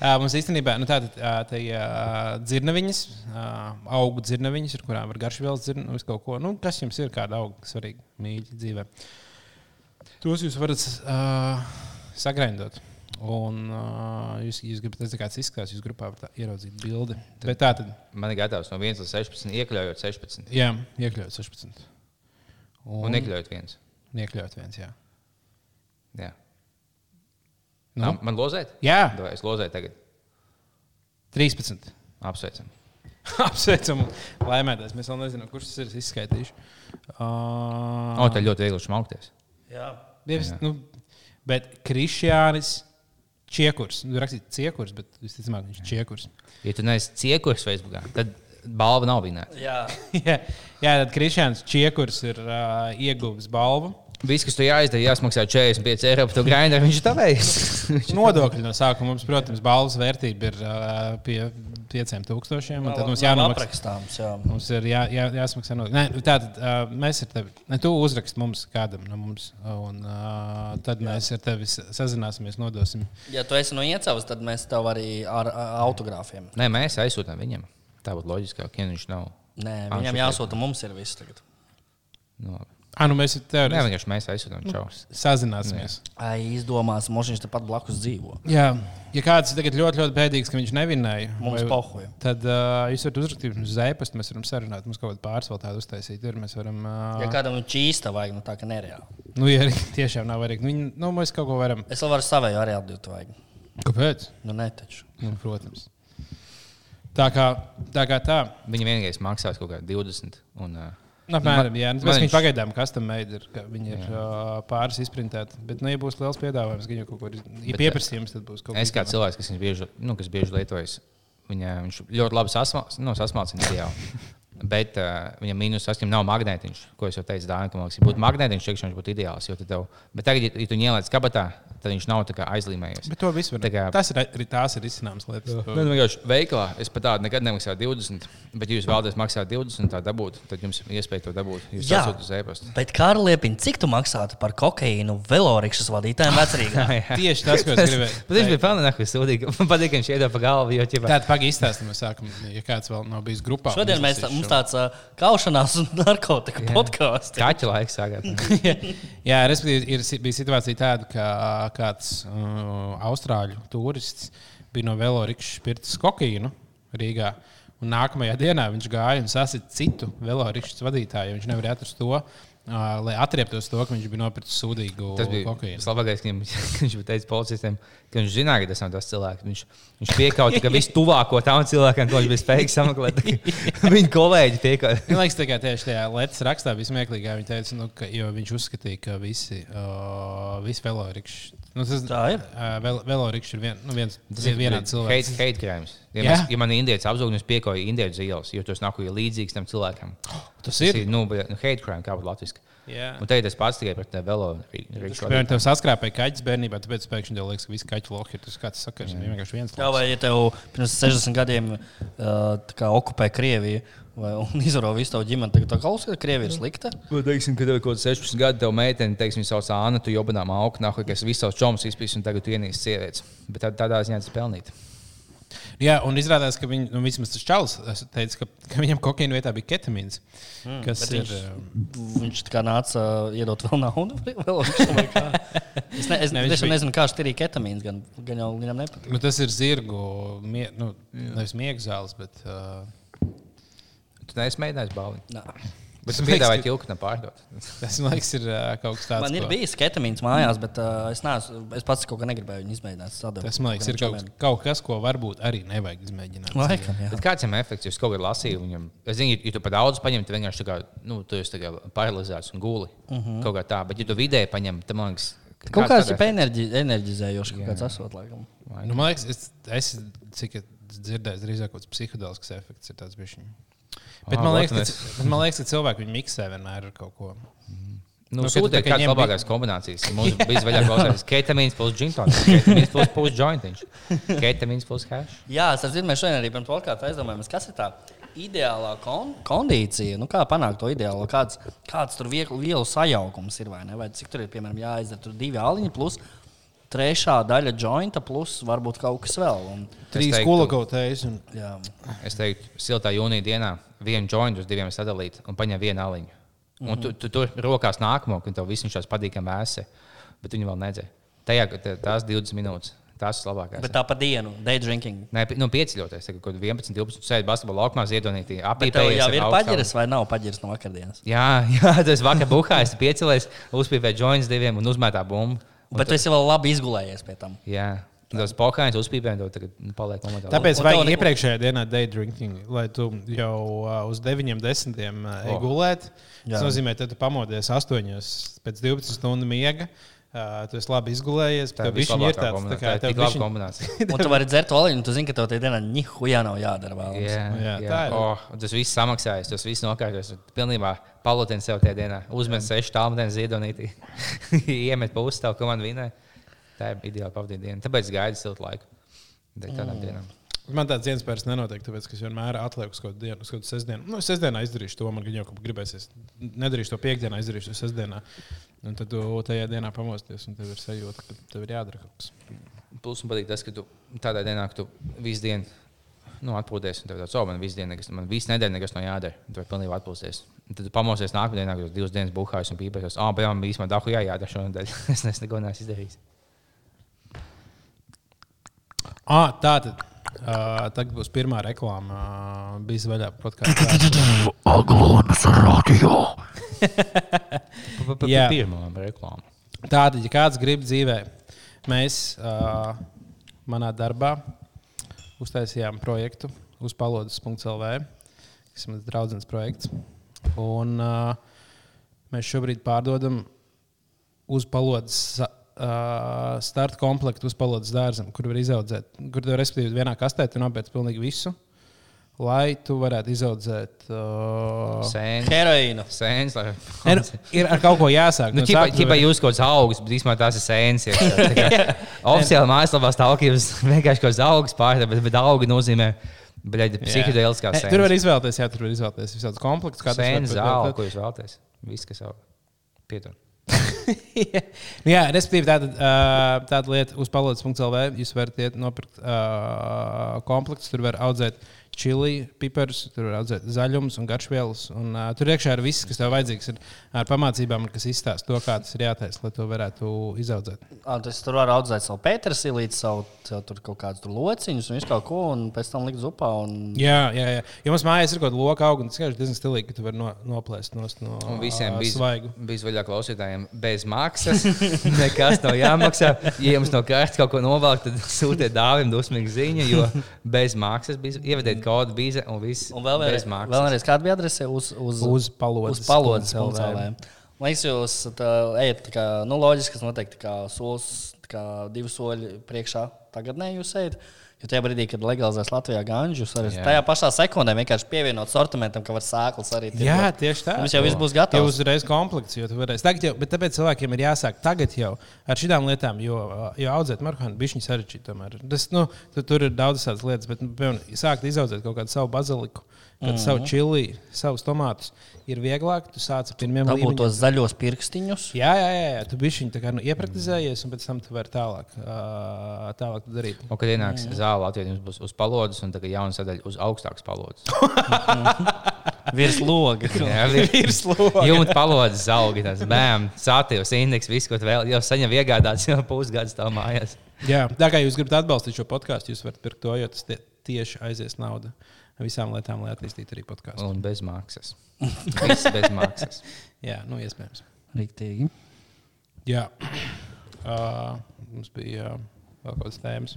Ā, Mums īstenībā nu, tāda uh, dzirnaviņas, uh, augu dzirnaviņas, ar kurām var garšvielas dzirnavas kaut ko. Nu, kas jums ir kāda auga svarīga mīļa dzīvē? Tos jūs varat uh, sagraindot. Un uh, jūs, jūs gribat redzēt, kāds izskatās. Jūs grupā varat ieraudzīt bildi. Bet tā tad, Man ir gatavs no 1 līdz 16, iekļaujot 16. jā, iekļaut 16. Un iekļaujot 1. un iekļaut viens. Jā, Jā. nu, Nu? Man lozēt? jā Vai es lozēju tagad? 13. Apsveicam. Apsveicam, laimēties. Mēs vēl nezinām, kurš tas ir es izskaitīšu. Uh, O, tā ļoti viegli šmaukties. Jā. Dievs, nu, bet Krišjānis Čiekurs. Nu, rakstīt ciekurs, bet visticamāk viņš ir čiekurs. Ja tu neesi ciekurs Facebookā, tad balva nav vinēta. Jā. jā, jā, tad Krišjāns Čiekurs ir uh, ieguvis balvu. Viss, kas tu jāizdara, jāsmaksā 45 eiro par to grindu, viņš ir tavējis. Nodokļi no sākuma mums, protams, balvas vērtība ir uh, pie 5000. un Tad mums jānomaksā. Jā. Mums ir jā, jā, jāsmaksā no Nē, tātad uh, mēs ar tevi. Ne, tu uzrakst mums kādam no mums, un uh, tad mēs ar tevi sa- sazināsimies, nodosim. Ja tu esi no iecavas, tad mēs tev arī ar, autogrāfiem. Nē, mēs aizsūtām viņam. Tā būtu loģiskāk, ja viņš nav. Nē, viņam jāsūta mums ir viss tagad. Nu, Ah, nu mēs ar tevi Nē, vienkārši mēs aizsūtām. Čau. sazināsimies. Ai, izdomās, Mošiņš tepat blakus dzīvo. Jā, Ja kāds tagad ļoti, ļoti bēdīgs, ka viņš nevinēja, Mums vai- pohuja. tad uh, jūs varat uzrakstīt mums zēpastu, mēs varam sarunāt. Mums kaut kāda tāda uztaisīt. Ir, mēs varam, uh, Ja kādam ir čīsta vajag, nu tā kā nereāli. nu, ja tiešām nav vajag, nu, nu, mēs kaut ko varam. Es vēl varu savēju arī atdot vajag. Kāpēc? Nu, ne taču. Nu, protams. Tā kā tā. Kā tā. Viņa vienīgais maksās kaut kā 20. Un, uh, Nu, Apmēram, jā, nu, mēs viņš- pagaidām custom made ir, viņi ir uh, pāris izprintēti. Bet, nu, ja būs liels piedāvājums, gan jau kaut kur ja pieprasījums, tad būs kaut es kā kas cilvēks, kas, bieži, nu, kas bieži lietojas, viņa, viņš ļoti labi nu, sasmācās ideāli. Bet uh, viņam mīnus tas, ka nav magnētiņš, ko es jau teicu, liekas, ja būtu magnētiņš, tad viņš būtu ideāls. jo tad Tev, bet tagad, ja, ja tu ieliec kabatā, tad viņš nav tā kā aizlīmējies. Bet to visu var kā- Tas ir tās ir izcināmas lietas. Nē, nu, vienkārši veikalā es pat tādu nekad nemaksāju 20, bet, ja jūs vēlaties maksāt 20, tā dabūt, tad jums ir iespēja to dabūt. Jūs Jā. esat uz e-pasta. Bet, Kārl Liepiņ, cik tu maksātu par kokaīnu velorikšas vadītājiem vecrīgā? Tieši tas, ko es gribēju. Bet viņš bija pelnījis, ka sūdīgi. Man patīk, ka viņš iedod pa galvu. Tāda pagaidi izstāstīja, mēs sākam, ja kāds vēl nav bijis grupā. Šodien mēs, mums tāds uh, kaušanās un narkotiku podkāsts. kaķa laiks sākās. Jā, respektīvi, ir, bija situācija tāda, ka kāds uh, austrāļu turists bija no velorikšas pirts kokaīnu Rīgā. Un nākamajā dienā viņš gāja un sasita citu velorikšas vadītāju. jo Viņš nevarēja atrast to, uh, lai atrieptos to, ka viņš bija nopircis sūdīgu Tas bija kokaīnu. labākais, ka viņš bija teicis policistiem, ka viņš zināja, ka tas nav tas cilvēks. Viņš, viņš piekauta, ka vistuvāko tam cilvēkam, ko viņš bija spējīgs sameklēt, viņa kolēģi piekauta. Man liekas, kā tieši tajā Latvijas rakstā bija smieklīgi. Viņa teica, nu, ka, jo viņš uzskatīja, ka visi, uh, visi velorikši. Nu, tas, Tā ir. Uh, vel, velorikši ir vien, nu, viens, Tas ir vienāds cilvēks. Hate, hate crimes. Ja, Jā. mēs, ja man ir indietis apzūgnis, piekoja indiešu zīles, jo tas nav kas līdzīgs tam cilvēkam. Tas ir. nu, bet, nu, hate crime, kā būtu latviešu. Jā. Un te ir tas pats tikai par te velo rīku. Piemēram, tev saskrāpēja kaķis bērnībā, tāpēc pēkšņi tev liekas, ka visi kaķi lohi ir tas kāds sakars. Viņam vienkārši viens Jā, vai ja tev pirms 60 gadiem uh, tā kā okupē Krieviju vai, un izvaro visu tavu ģimeni, tad tā kā uzskata, ka Krievija ir slikta. Nu, teiksim, kad tev ir kaut kāds 16 gadu, tev meitene, teiksim, sauc Anna, tu jobanām augstu, nāk, ka es savus čomus izpīsu un tagad tu ienīsti sievietes. Bet tad, tādā ziņā tas ir pelnīt. Jā, un izrādās, ka viņi, nu, vismaz tas čalis teica, ka, ka viņam kokaīna vietā bija ketamīns. Mm, kas ir. viņš- um, Viņš tā kā nāca uh, iedot vēl naudu. Vēl, es ne, es Ne, viņš bija- nezinu, kā šis ir ketamīns. Gan, gan jau viņam nepatīk. Nu, tas ir zirgu, mie, nu, nevis miega zāles, bet. Uh, Tu neesi mēģinājis balvu. Bet piedāvāji ka- tilku nepārdot. tas, man liekas, ir uh, kaut kas tāds. Man ir ko- bijis ketamīns mājās, bet uh, es, neesmu, es pats kaut ko negribēju viņu izmēģināt. Es atdevu Tas, man liekas, ir kaut, kaut kas, ko varbūt arī nevajag izmēģināt. Laikam, kāds ir efekts? Jūs kaut kādā lasījāt, viņam, es zinu, ja tu par daudz paņem, tad vienkārši kā, nu, tu esi kā paralizēts un guli. Uh -huh. Kaut kā tā, bet ja tu vidēji paņem, tad man liekas, ka Kaut kāds ir enerģi, enerģizējošs, kaut kāds esot, laikam. Nu, man liekas, es, es cik es dzirdēju, drīzāk kaut kāds psiholoģisks efekts ir tāds bijis. Bet man liekas, vot ka, bet man liekas, ka cilvēki viņu miksē vienmēr ar kaut ko. Nu, Nu, Sūtiet, tā kā kādas ņem labākās kombinācijas. Mums bija vaļā klausīties ketamīns plus džintons, ketamīns plus plus jointiņš, ketamīns plus hash. Jā, es saprotu, mēs šodien arī pirms podkāstā aizdomājamies, kas ir tā ideālā kon kondīcija. Nu, kā panākt to ideālo? Kāds, kāds tur viegli, vielu sajaukums ir vai ne? Vai cik tur ir, piemēram, jāizdara tur divi aliņi plus trešā daļa jointa plus varbūt kaut kas vēl. Un, Trīs kolakotais. Un... jā. Es teiktu, siltā jūnijā dienā vienu jointu uz diviem sadalīt un paņem vienu aliņu. Un tu, tu tur rokās nākamo, kad tev viss tās patīkami vēsi, bet viņi vēl nedzēra. Tajā, tās 20 minūtes, tās ir labākās. Bet tā pa dienu, day drinking. Nē, nu, pieceļoties, kad kaut kādā 11, 12, sēdi basketbolā laukumā, ziedonītī. Bet tev jau ir paģiris vai nav paģiris no vakardienas? Jā, jā, tas vakar buhājis, piecēlēs, uzpīpēja joints diviem un uzmetā bumbu. Un Bet tu esi vēl labi izgulējies pie tam. Jā, tas uzpīpēja, un to tagad nu, paliek momentā. Tāpēc vajag tev iepriekšējā dienā day drinking, lai tu jau uh, uz 9, 10 uh, Oh. gulētu. Tas nozīmē, ka tu pamodies 8 pēc 12 stundu miega. Uh, tu esi labi izgulējies. tā tev ir tāds, tā kā Tā laba kombinācija. Un tu vari dzert oliņu, un tu zini, ka tev tajā dienā nihuja nav jādara vēl. Jā, Jā, jā, tā ir. Oh, tas viss samaksājas, tas viss nokārtojas. Pilnībā palotēns sev tajā dienā. Uzmet sešu tālmeni ziedonītī. Iemet pusi tev, ko man vinē. Tā ir ideāla pavadīt diena. Tāpēc gaidu siltu laiku. Tādām dienām. Man tāds dienas vairs nenotiek, tāpēc, ka es vienmēr atlieku uz kādu dienu, uz kādu sestdienu. Nu, es sestdienā izdarīšu to, man gan jau kaut kā gribēsies. Nedarīšu to piekdienā, izdarīšu to sestdienā. Un tad tu tajā dienā pamosties, un tev ir sajūta, ka tev ir jādara kaut kas. Plus man patīk tas, ka tu tādā dienā, ka tu visu dienu nu, atpūties. Un tev tāds, oh, man visu dienu, nekas, man visu nedēļu nekas nav jādara. Tu vari pilnībā atpūsties. Un tad tu pamosies nākamajā dienā, kad tu divas dienas buhājas un pīpēs. Ah, bet man īstenībā dahu jādara šonadēļ. es nes neko neesmu izdarījis. Ah, tā tad. Uh, tagad būs pirmā reklāma. Uh, bija vaļā podkāstā. Aglonas radio. Jā. Pirmā reklāma. Tātad, ja kāds grib dzīvē, mēs uh, manā darbā uztaisījām projektu uz palodas.lv, kas ir mans draugs projekts. Un, uh, mēs šobrīd pārdodam uz palodas uh, starta komplektu, uz palodas dārzam, kur var izaudzēt, kur respektīvi vienā kastē tu nopērci pilnīgi visu. Lai tu varētu izaudzēt. Uh, Sēns. Heroīnu. Sēns. lai- ne, nu, ir ar kaut ko jāsāk. Nu, no ķipa, sākuma ķipa var- jūs kaut kāds augs, bet īstenībā tās ir sēnes. iekšā. Tā kā Oficiāli mājaslapā stāv, ka jūs vienkārši kaut kāds augs pārdod, bet, bet augi nozīmē psihedēliskā Ne, sēnes. Tur var izvēlēties, jā, tur var izvēlēties visādus komplektus. kā tas var Sēnes būt, zāle, bet- ko jūs vēlaties. Viss, kas jau pietur. Nu jā, respektīvi, tāda, uh, tāda lieta uz palodas.CLV. Jūs varat iet nopirkt uh, komplektus, tur var audzēt čili, piparus, tur var audzēt zaļumus un garšvielas. Un, uh, tur iekšā ir viss, kas tev vajadzīgs, ir ar pamācībām, kas izstāsta to, kā tas ir jātaisa, lai to varētu izaudzēt. Ah, tas tur var audzēt savu pētersilīti, savu, tur kaut kādus tur lociņus un visu kaut ko, un pēc tam likt zupā. Un... Jā, jā, jā. Jo mums mājās ir kaut kāda loka auga, un tas ir diezgan stilīgi, ka tu vari no, noplēst nost no Un visiem svaigu. bija vaļā klausītājiem bez maksas. Nekas nav jāmaksā. Ja jums no kārtas kaut ko novelk, tad sūtiet dāvim dusmīgu ziņu, jo bez maksas bija ievadiet kodu bīze un viss Un vēl bez vienreiz, maksas. vēl vienreiz kāda bija adrese uz, uz, Uz palodas. uz palodas LV. Man liekas, jūs ejat tā kā, nu, loģiski, kas noteikti kā solis, kā divi soļi priekšā. Tagad ne jūs ejat. Jo tajā brīdī, kad legalizēs Latvijā ganģus, arī Jā. tajā pašā sekundē vienkārši pievienot sortimentam, ka var sēklas arī tirgot. Jā, tieši tā. Mums jau viss būs Jau gatavs. uzreiz komplekts, jo tu varēsi. Tagad jau, bet tāpēc cilvēkiem ir jāsāk tagad jau ar šīm lietām, jo, jo audzēt marihuānu bija sarežģīti. tomēr. Tas, nu, tu, tur ir daudz tādas lietas, bet, nu, piemēram, sākt izaudzēt kaut kādu savu baziliku, mm -hmm. savu čili, savus tomātus, ir vieglāk. Tu sāc ar pirmiem Dabūt līmeņiem. tos zaļos pirkstiņus. Jā, jā, jā, jā. tu biji viņa nu, iepraktizējies, un pēc tam tu vari tālāk, uh, tālāk to darīt. Un, kad ienāks zāle, Latvijā jums būs uz palodas, un tagad jauna sadaļa uz augstākas palodas. Virs loga. Jā, virs jumta palodas zaugi, tas bēm, sātīvs indeks, viss, ko tu vēl jau saņem iegādāts, jau pusgads tā mājās. Jā, tā kā jūs gribat atbalstīt šo podkāstu, jūs varat pirkt to, jo tas tie, tieši aizies nauda visām lietām, lai attīstītu arī podkāstu. Un bez maksas. Viss bez maksas. Jā, nu, iespējams. Riktīgi. Jā, uh, mums bija uh, vēl kaut kādas tēmas.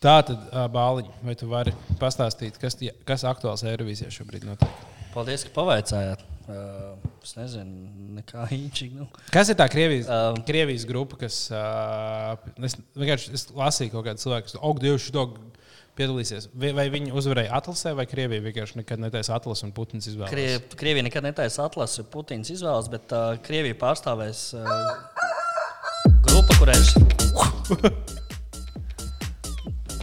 Tā tad, uh, Bāliņ, vai tu vari pastāstīt, kas, tie- kas aktuāls Eirovīzijā šobrīd notiek? Paldies, ka pavaicājāt. Uh, es nezinu, nekā īņķīgi. Nu. Kas ir tā Krievijas, uh, Um. Krievijas grupa, kas. Uh, es vienkārši es lasīju kaut kādu cilvēku, kas, oh, Dievs, šo piedalīsies. Vai, viņi uzvarēja atlasē, vai Krievija vienkārši nekad netaisa atlases un Putins izvēlējās? Krie, Krievija nekad netaisa atlases, Putins izvēlas, bet uh, Krievija pārstāvēs uh, grupu, kurai ir.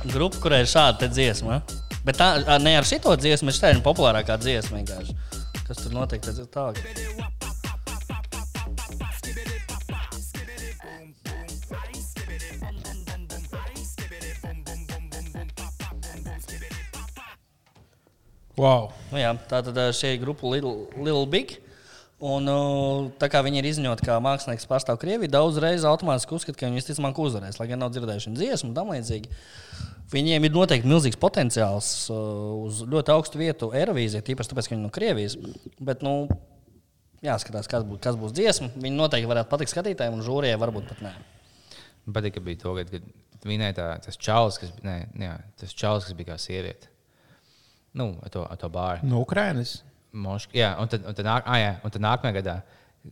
Grupa, kurai ir šāda dziesma. Bet tā ne ar šito dziesmu, tā ir populārākā dziesma. Kas tur notiek? Tas ir tā. Wow. Nu, jā, tā tad ā, šī grupa Little, Little Big. Un, uh, tā kā viņi ir izziņoti, kā mākslinieks pārstāv Krieviju, daudz reizes automātiski uzskata, ka viņi visticamāk uzvarēs, lai gan nav dzirdējuši dziesmu un tam līdzīgi. Viņiem ir noteikti milzīgs potenciāls uh, uz ļoti augstu vietu Eirovīzijā, tīpaši tāpēc, ka viņi ir no Krievijas. Bet, nu, jāskatās, kas būs, kas būs dziesma. Viņi noteikti varētu patikt skatītājiem, un žūrijai varbūt pat nē. Man patīk, ka bija to, kad, kad minēja tā, tas čalis, kas, ne, jā, tas čalis, kas bija kā sieviete. Nu, ar to, ar to bāru. No Ukrainas. Mošk, jā, un tad, un tad, nāk, ah, jā, un tad nākamajā gadā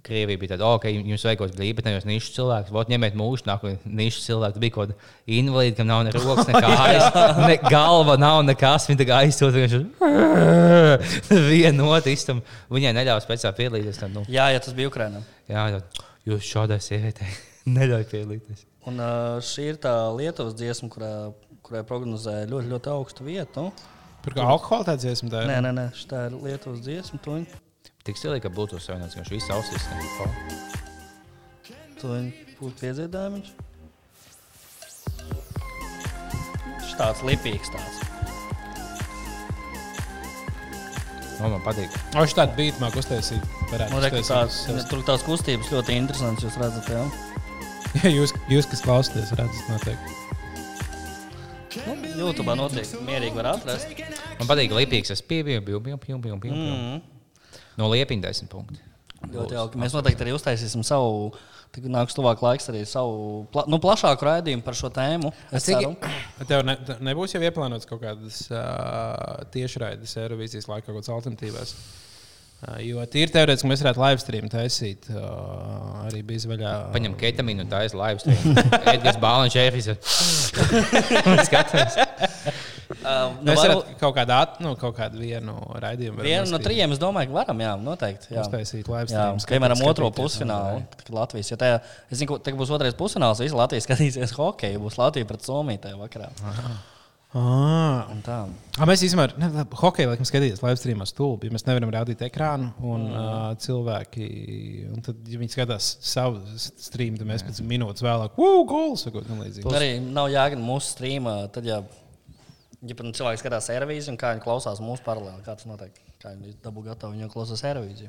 Krievija bija tāda, ok, jums vajag kaut kāds brīvprātīgais nišas cilvēks, vot ņemiet mūžu, nākamajā nišas cilvēks. Bija kaut kāda invalīda, kam nav ne rokas, ne kājas, ne galva, nav nekas. Viņa tā kā aizsūta vienkārši vienu otru istam. Viņai neļāva speciāli piedalīties. Tad, nu, Jā, ja tas bija Ukraiņā. jā, tad jūs šādai sievietei neļauj piedalīties. Un uh, šī ir tā Lietuvas dziesma, kurā, kurai prognozē ļoti, ļoti augstu vietu. Par kā alkohola tā dziesma. Tā ir. Nē, nē, nē, šī ir Lietuvas dziesma. Tu viņu, Tik stilīgi, ka būtu savienots, ka viņš visu ausīs. tu viņu būtu piedziedājums. Tāds lipīgs tāds. Nu, man patīk. O, šī tāda bija mākslinieka uztaisīt. Varētu Nu, tāds, sev- tur tās kustības ļoti interesantas, jūs redzat. Jā. Jā, jūs, jūs, kas klausāties, redzat, noteikti. Nu, YouTube noteikti mierīgi var atrast. Man patīk lipīgs, es pieeju, pieeju, pieeju, pieeju, pieeju, pieeju. No liepiņa desmit punkti. Ļoti jauki. Mēs noteikti arī uztaisīsim savu, tad nāks tuvāk laiks arī savu pla nu, plašāku raidījumu par šo tēmu. Es Cik-. Tev ne, nebūs jau ieplānots kaut kādas uh, tiešraides Eirovīzijas laika kaut kādas alternatīvas. Jo tīri teorētiski mēs varētu live stream taisīt. Arī bija vaļā. Paņem ketamīnu un tā ir live stream. Edgars Bāliņš, Efis. Skatās. Uh, nu, Mēs varu- kaut kādu, at, nu, kaut kādu vienu raidījumu. Vienu no trījiem es domāju, ka varam, jā, noteikti. Jā. Uztaisīt live Jā, stream. piemēram, skatīties, otro pusfinālu. Latvijas, jo tajā, es zinu, ka tagad būs otrais pusfināls. Visi Latvijas skatīsies hokeju. Būs Latvija pret Somiju tajā vakarā. Ah. Ah, mēs īstenībā hokeju laikam skatīties live streamā stulbi. ja Mēs nevaram rādīt ekrānu, un mm. uh, cilvēki, un tad, ja viņi skatās savu streamu, tad mēs pēc minūtes vēlāk, wow, kā Tur arī nav jēga mūsu streamā. Tad, ja, ja pat cilvēks skatās servīzi un kā viņi klausās mūsu paralēli, kā tas notiek, kā viņi dabū gatavi, viņi klausās servīzi.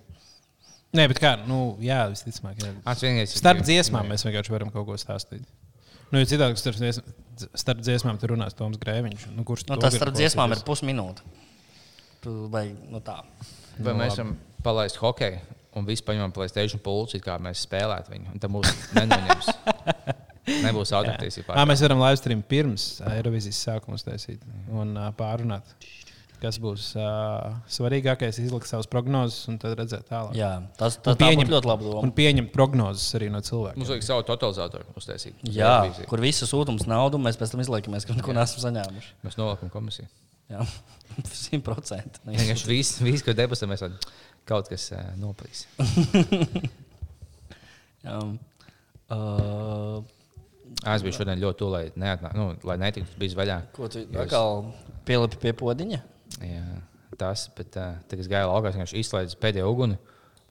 Nē, bet kā, nu, jā, visticamāk, jā. Starp dziesmām mēs vienkārši varam kaut ko stāstīt. Nu, jo citādi, starp, dzies- starp dziesmām tur runās Toms Grēviņš. Nu, kurš Nu, to tas starp dziesmām ir pusminūte. Vajag, nu tā. Vai mēs varam palaist hokeju un visu paņemam Playstation pulci, kā mēs spēlētu viņu? Un tam mūs nenoņems. Nebūs. Ā, mēs varam live stream pirms Eirovizijas sākuma uztaisīt un uh, pārunāt, kas būs uh, svarīgākais, izlikt savas prognozes un tad redzēt tālāk. Jā, tas, tas būtu ļoti laba Un pieņemt prognozes arī no cilvēkiem. Mums vajag savu totalizatoru uztaisīt. Jā, Televīziju. kur visi sūtums naudu, mēs pēc tam izliekamies, ka neko neesam saņēmuši. Mēs nolikam komisiju. Jā, simt procenti. Vienkārši viss, vis, ko debesam, mēs kaut kas uh, noplīs. Jā. Uh, Es biju šodien ļoti tuvu, lai, neatnā, nu, lai netiktu bijis vaļā. ko tu atkal pielipi pie podiņa? Jā, tas, bet uh, tagad es gāju laukā, viņš izslēdz pēdējo uguni.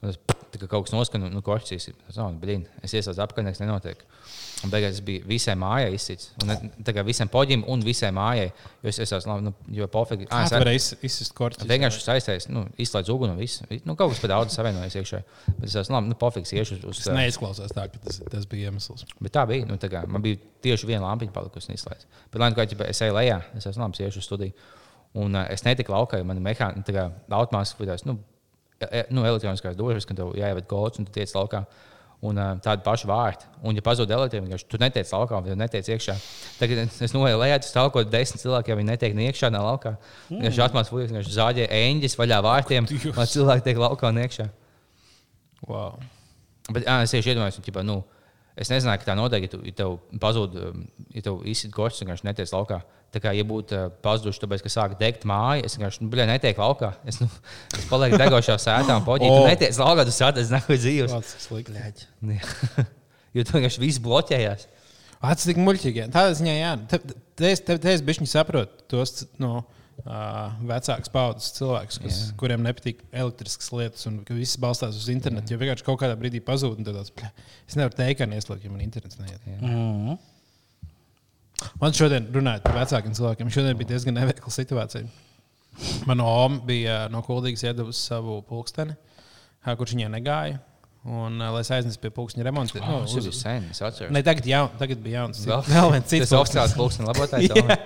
un Tas tā kā kaut kas noskana, nu, košķis. Es domāju, blīn, es iesaistos apkārt, nekas nenotiek. Un beigās es biju visai mājai izsits. Tā kā visam poģim un visai mājai. Jo es esmu, nu, jo pofīgi. Ah, es tā varēja iz- izsist korķis. vienkārši saistīts, nu, izslēdz uguni un viss. Nu, kaut kas par daudz savienojas iekšā. Bet es esmu, nu, pofīgi iešu uz. uz Tas neizklausās tā, ka tas, tas bija iemesls. Bet tā bija. Nu, tā kā, man bija tieši viena lampiņa, palikusi izslēgta. Bet, lai nu kā ģipē, es eju lejā, es esmu labi, iešu uz studiju. Un uh, es netiku laukā, jo man mehāniski automātiski bija nu, e- nu, elektroniskās došas, kad tev jāievada kods un tu tiec laukā. Un uh, tādi paši vārti. Un, ja pazūd elektrība, tad tu netiec laukā, vai netiec iekšā. Tagad es- noeju lejā, tas tālāk, ko desmit cilvēki, ja viņi netiek ne iekšā, ne laukā. Viņš mm. atmās fujas, viņš zāģē eņģis vaļā vārtiem, lai cilvēki tiek laukā un iekšā. Wow. Bet ā, es tieši iedomājos, ka, nu, es nezināju, ka tā notiek, ja, tu, ja tev pazūd, ja tev izsit košs, vienkārši netiek laukā. Tā kā, ja būtu uh, pazuduši, tāpēc, ka sāk degt māja, es vienkārši, nu, bļā, netiek laukā. Es, nu, es palieku degošā sētā un poģī. O. Tu netiec laukā, tu sāties nākamais dzīves. Tas slikti. jo tu vienkārši viss bloķējās. Tas tik muļķīgi. Tādā ziņā, jā. Te, te, es- te, te es bišķiņi saprotu tos no uh, vecākas paudzes cilvēkus, kas, Jā. kuriem nepatīk elektriskas lietas un ka viss balstās uz internetu. Jo vienkārši kaut kādā brīdī pazūd. un tad tāds, "Bļa, Es nevaru teikt, ka neieslēgt, ja man internets neiet. Mm. Man šodien runājot par vecākiem cilvēkiem, šodien bija diezgan neveikla situācija. Mana oma bija no Kuldīgas iedavusi savu pulksteni, ā, kurš viņai negāja. Un, ā, lai es aiznesu pie pulksteņa remonta, Oh, nu, tas bija sen, es atceros. ne, tagad, jaun, tagad bija jauns. Vēl- viens cits Tas oficiāls pulkstenis labotājs. jā,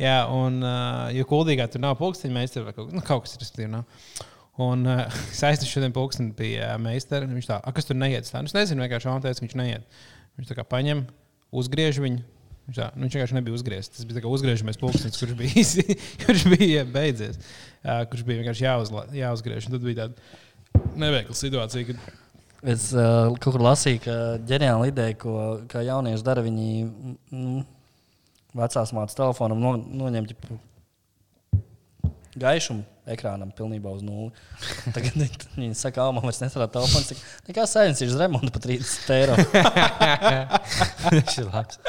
jā, un uh, jo kuldīgā tur nav pulksteņa meistara vai kaut, nu, kaut kas tāds - nav. Un uh, es aiznesu šodien pulksteni pie uh, meistara. Viņš tā, "A, kas tur neiet? Tā, nu, es nezinu, vienkārši он teica, ka viņš neiet. Viņš tā kā paņem, uzgriež viņu. Viņš, tā, nu, viņš vienkārši nebija uzgriezts. Tas bija uzgriežamies pulkstenis, kurš bija, īsi- kurš bija beidzies. Uh, kurš bija vienkārši jāuzla, jāuzgriež. Un tad bija tāda neveikla situācija, kad Es uh, kaut kur lasīju, ka ģeniāla ideja, ko jaunieši dara, viņi mm, vecās mācības telefonam no, noņem ģipu, gaišumu ekrānam pilnībā uz nulli. Tagad viņi- saka, ka man vairs nestrādā telefons. Saka, Nekā sēnes ir uz remontu par 30 eiro. Tas ir labs.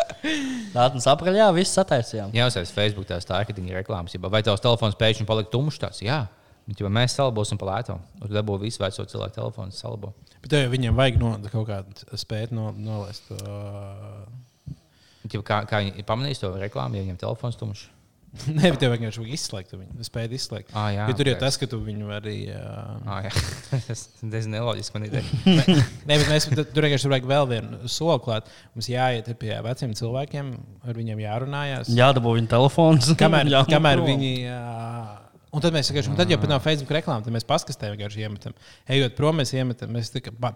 Nātnes apakaļ, jā, viss sataisījām. Jā, uzsācis Facebook tās mārketinga reklāmas. Vai tavs telefons pēkšņi palika tumšs? Tāds? Jā, Bet, ja mēs salabosim pa lēto, tad dabū visu veco cilvēku telefonu salabo. Bet tev viņiem vajag no, kaut kādu spēt no, nolaist. Uh, kā, kā viņi pamanīs to reklāmu, ja viņiem telefons tumšs? Nē, bet tev vienkārši vajag izslēgt viņu. Es spēju izslēgt. Ah, jā, jo tur jau tas, ka tu viņu vari. Uh... Ah, jā. Tas ir diezgan neloģiski. Man ideja. Nē, bet mēs tur vienkārši vajag vēl vienu soli klāt. Mums jāiet pie veciem cilvēkiem, ar viņiem jārunājās. Jādabū viņa telefons. Kamēr, kamēr viņi. Uh, Un tad mēs vienkārši, tad jau pēc tam Facebook reklāmām, tad mēs paskastē vienkārši iemetam. Ejot prom, mēs iemetam, mēs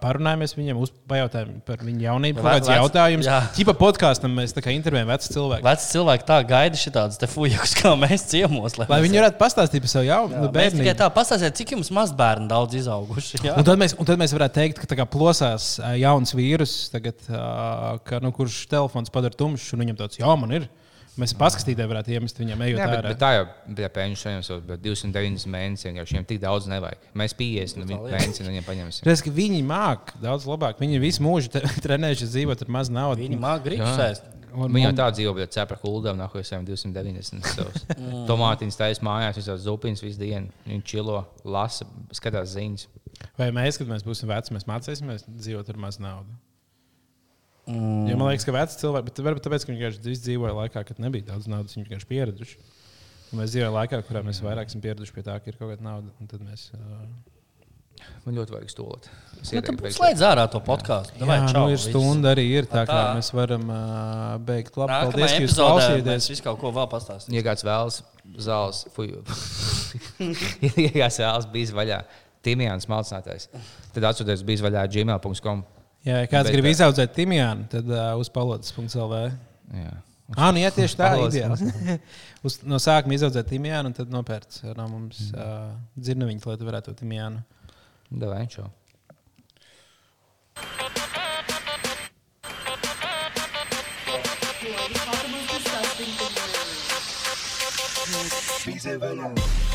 parunājamies viņiem, uzpajautājam par viņu jaunību, kāds vec- jautājums. Ķipa podkāstam mēs tā kā intervējam vecu cilvēku. Veci cilvēki tā gaida šādas te fujakus, kā mēs ciemos. Lai viņi varētu pastāstīt par savu jaunu Mēs tikai bērnu. tā pastāstījām, cik jums maz bērnu daudz izauguši. Jā. Un tad, mēs, un tad mēs varētu teikt, ka tā kā plosās jauns vīrus, tagad, ka, nu, kurš telefons padara tumšs, un viņam tāds, jā, man ir. Mēs paskatītāji varētu iemest viņam, ejot Jā, bet, ārā. bet tā jau bija pēkšņi saņems, bet 290 mēnesi jau šiem tik daudz nevajag. Mēs 50 nu, mēnesi no viņiem paņemsim. Ka viņi māca daudz labāk. Viņi visu mūžu trenējušies dzīvot ar maz naudas. Viņi māca gribu Jā. sēst. Un Viņa jau tā dzīvo, bet cepra kuldām nāk, jau 290 savus. Tomātiņas taisa mājās, visās zupiņas visu dienu. Viņa čilo, lasa, skatās ziņas. Vai mēs, kad mēs būsim veci, mēs mācīsimies dzīvot ar maz naudas? Mm. Jo man liekas, ka veci cilvēki, bet varbūt tāpēc, ka viņi vienkārši dzīvoja laikā, kad nebija daudz naudas, viņi vienkārši pieraduši. Un mēs dzīvojam laikā, kurā mēs vairāk esam pieraduši pie tā, ka ir kaut kāda nauda. un tad Mēs, uh... Man ļoti vajag stulot. Es Nu, beigt. slēdz ārā to podkāstu. Jā, nu, ir stunda arī ir tā, kā Tā. mēs varam uh, beigt. Labi, Nākamajā paldies, ka jūs klausījāties. visu kaut ko vēl pastāstām. Ja kāds vēlas zāles, fuju. ja kāds vēlas bijis vaļā, Timjāns malcinātais, tad atsūties bijis vaļā gmail.com. Jā, ja kāds Bet, grib uh, izaudzēt timjānu, tad uh, uz palotas.lv. Jā. Ah, nu, jā, tieši tā ideja. Uz, no sākuma izaudzēt timjānu, un tad nopērts no mums uh, dzirnaviņas, lai tu varētu to timjānu. Davai, čau. Disgusting.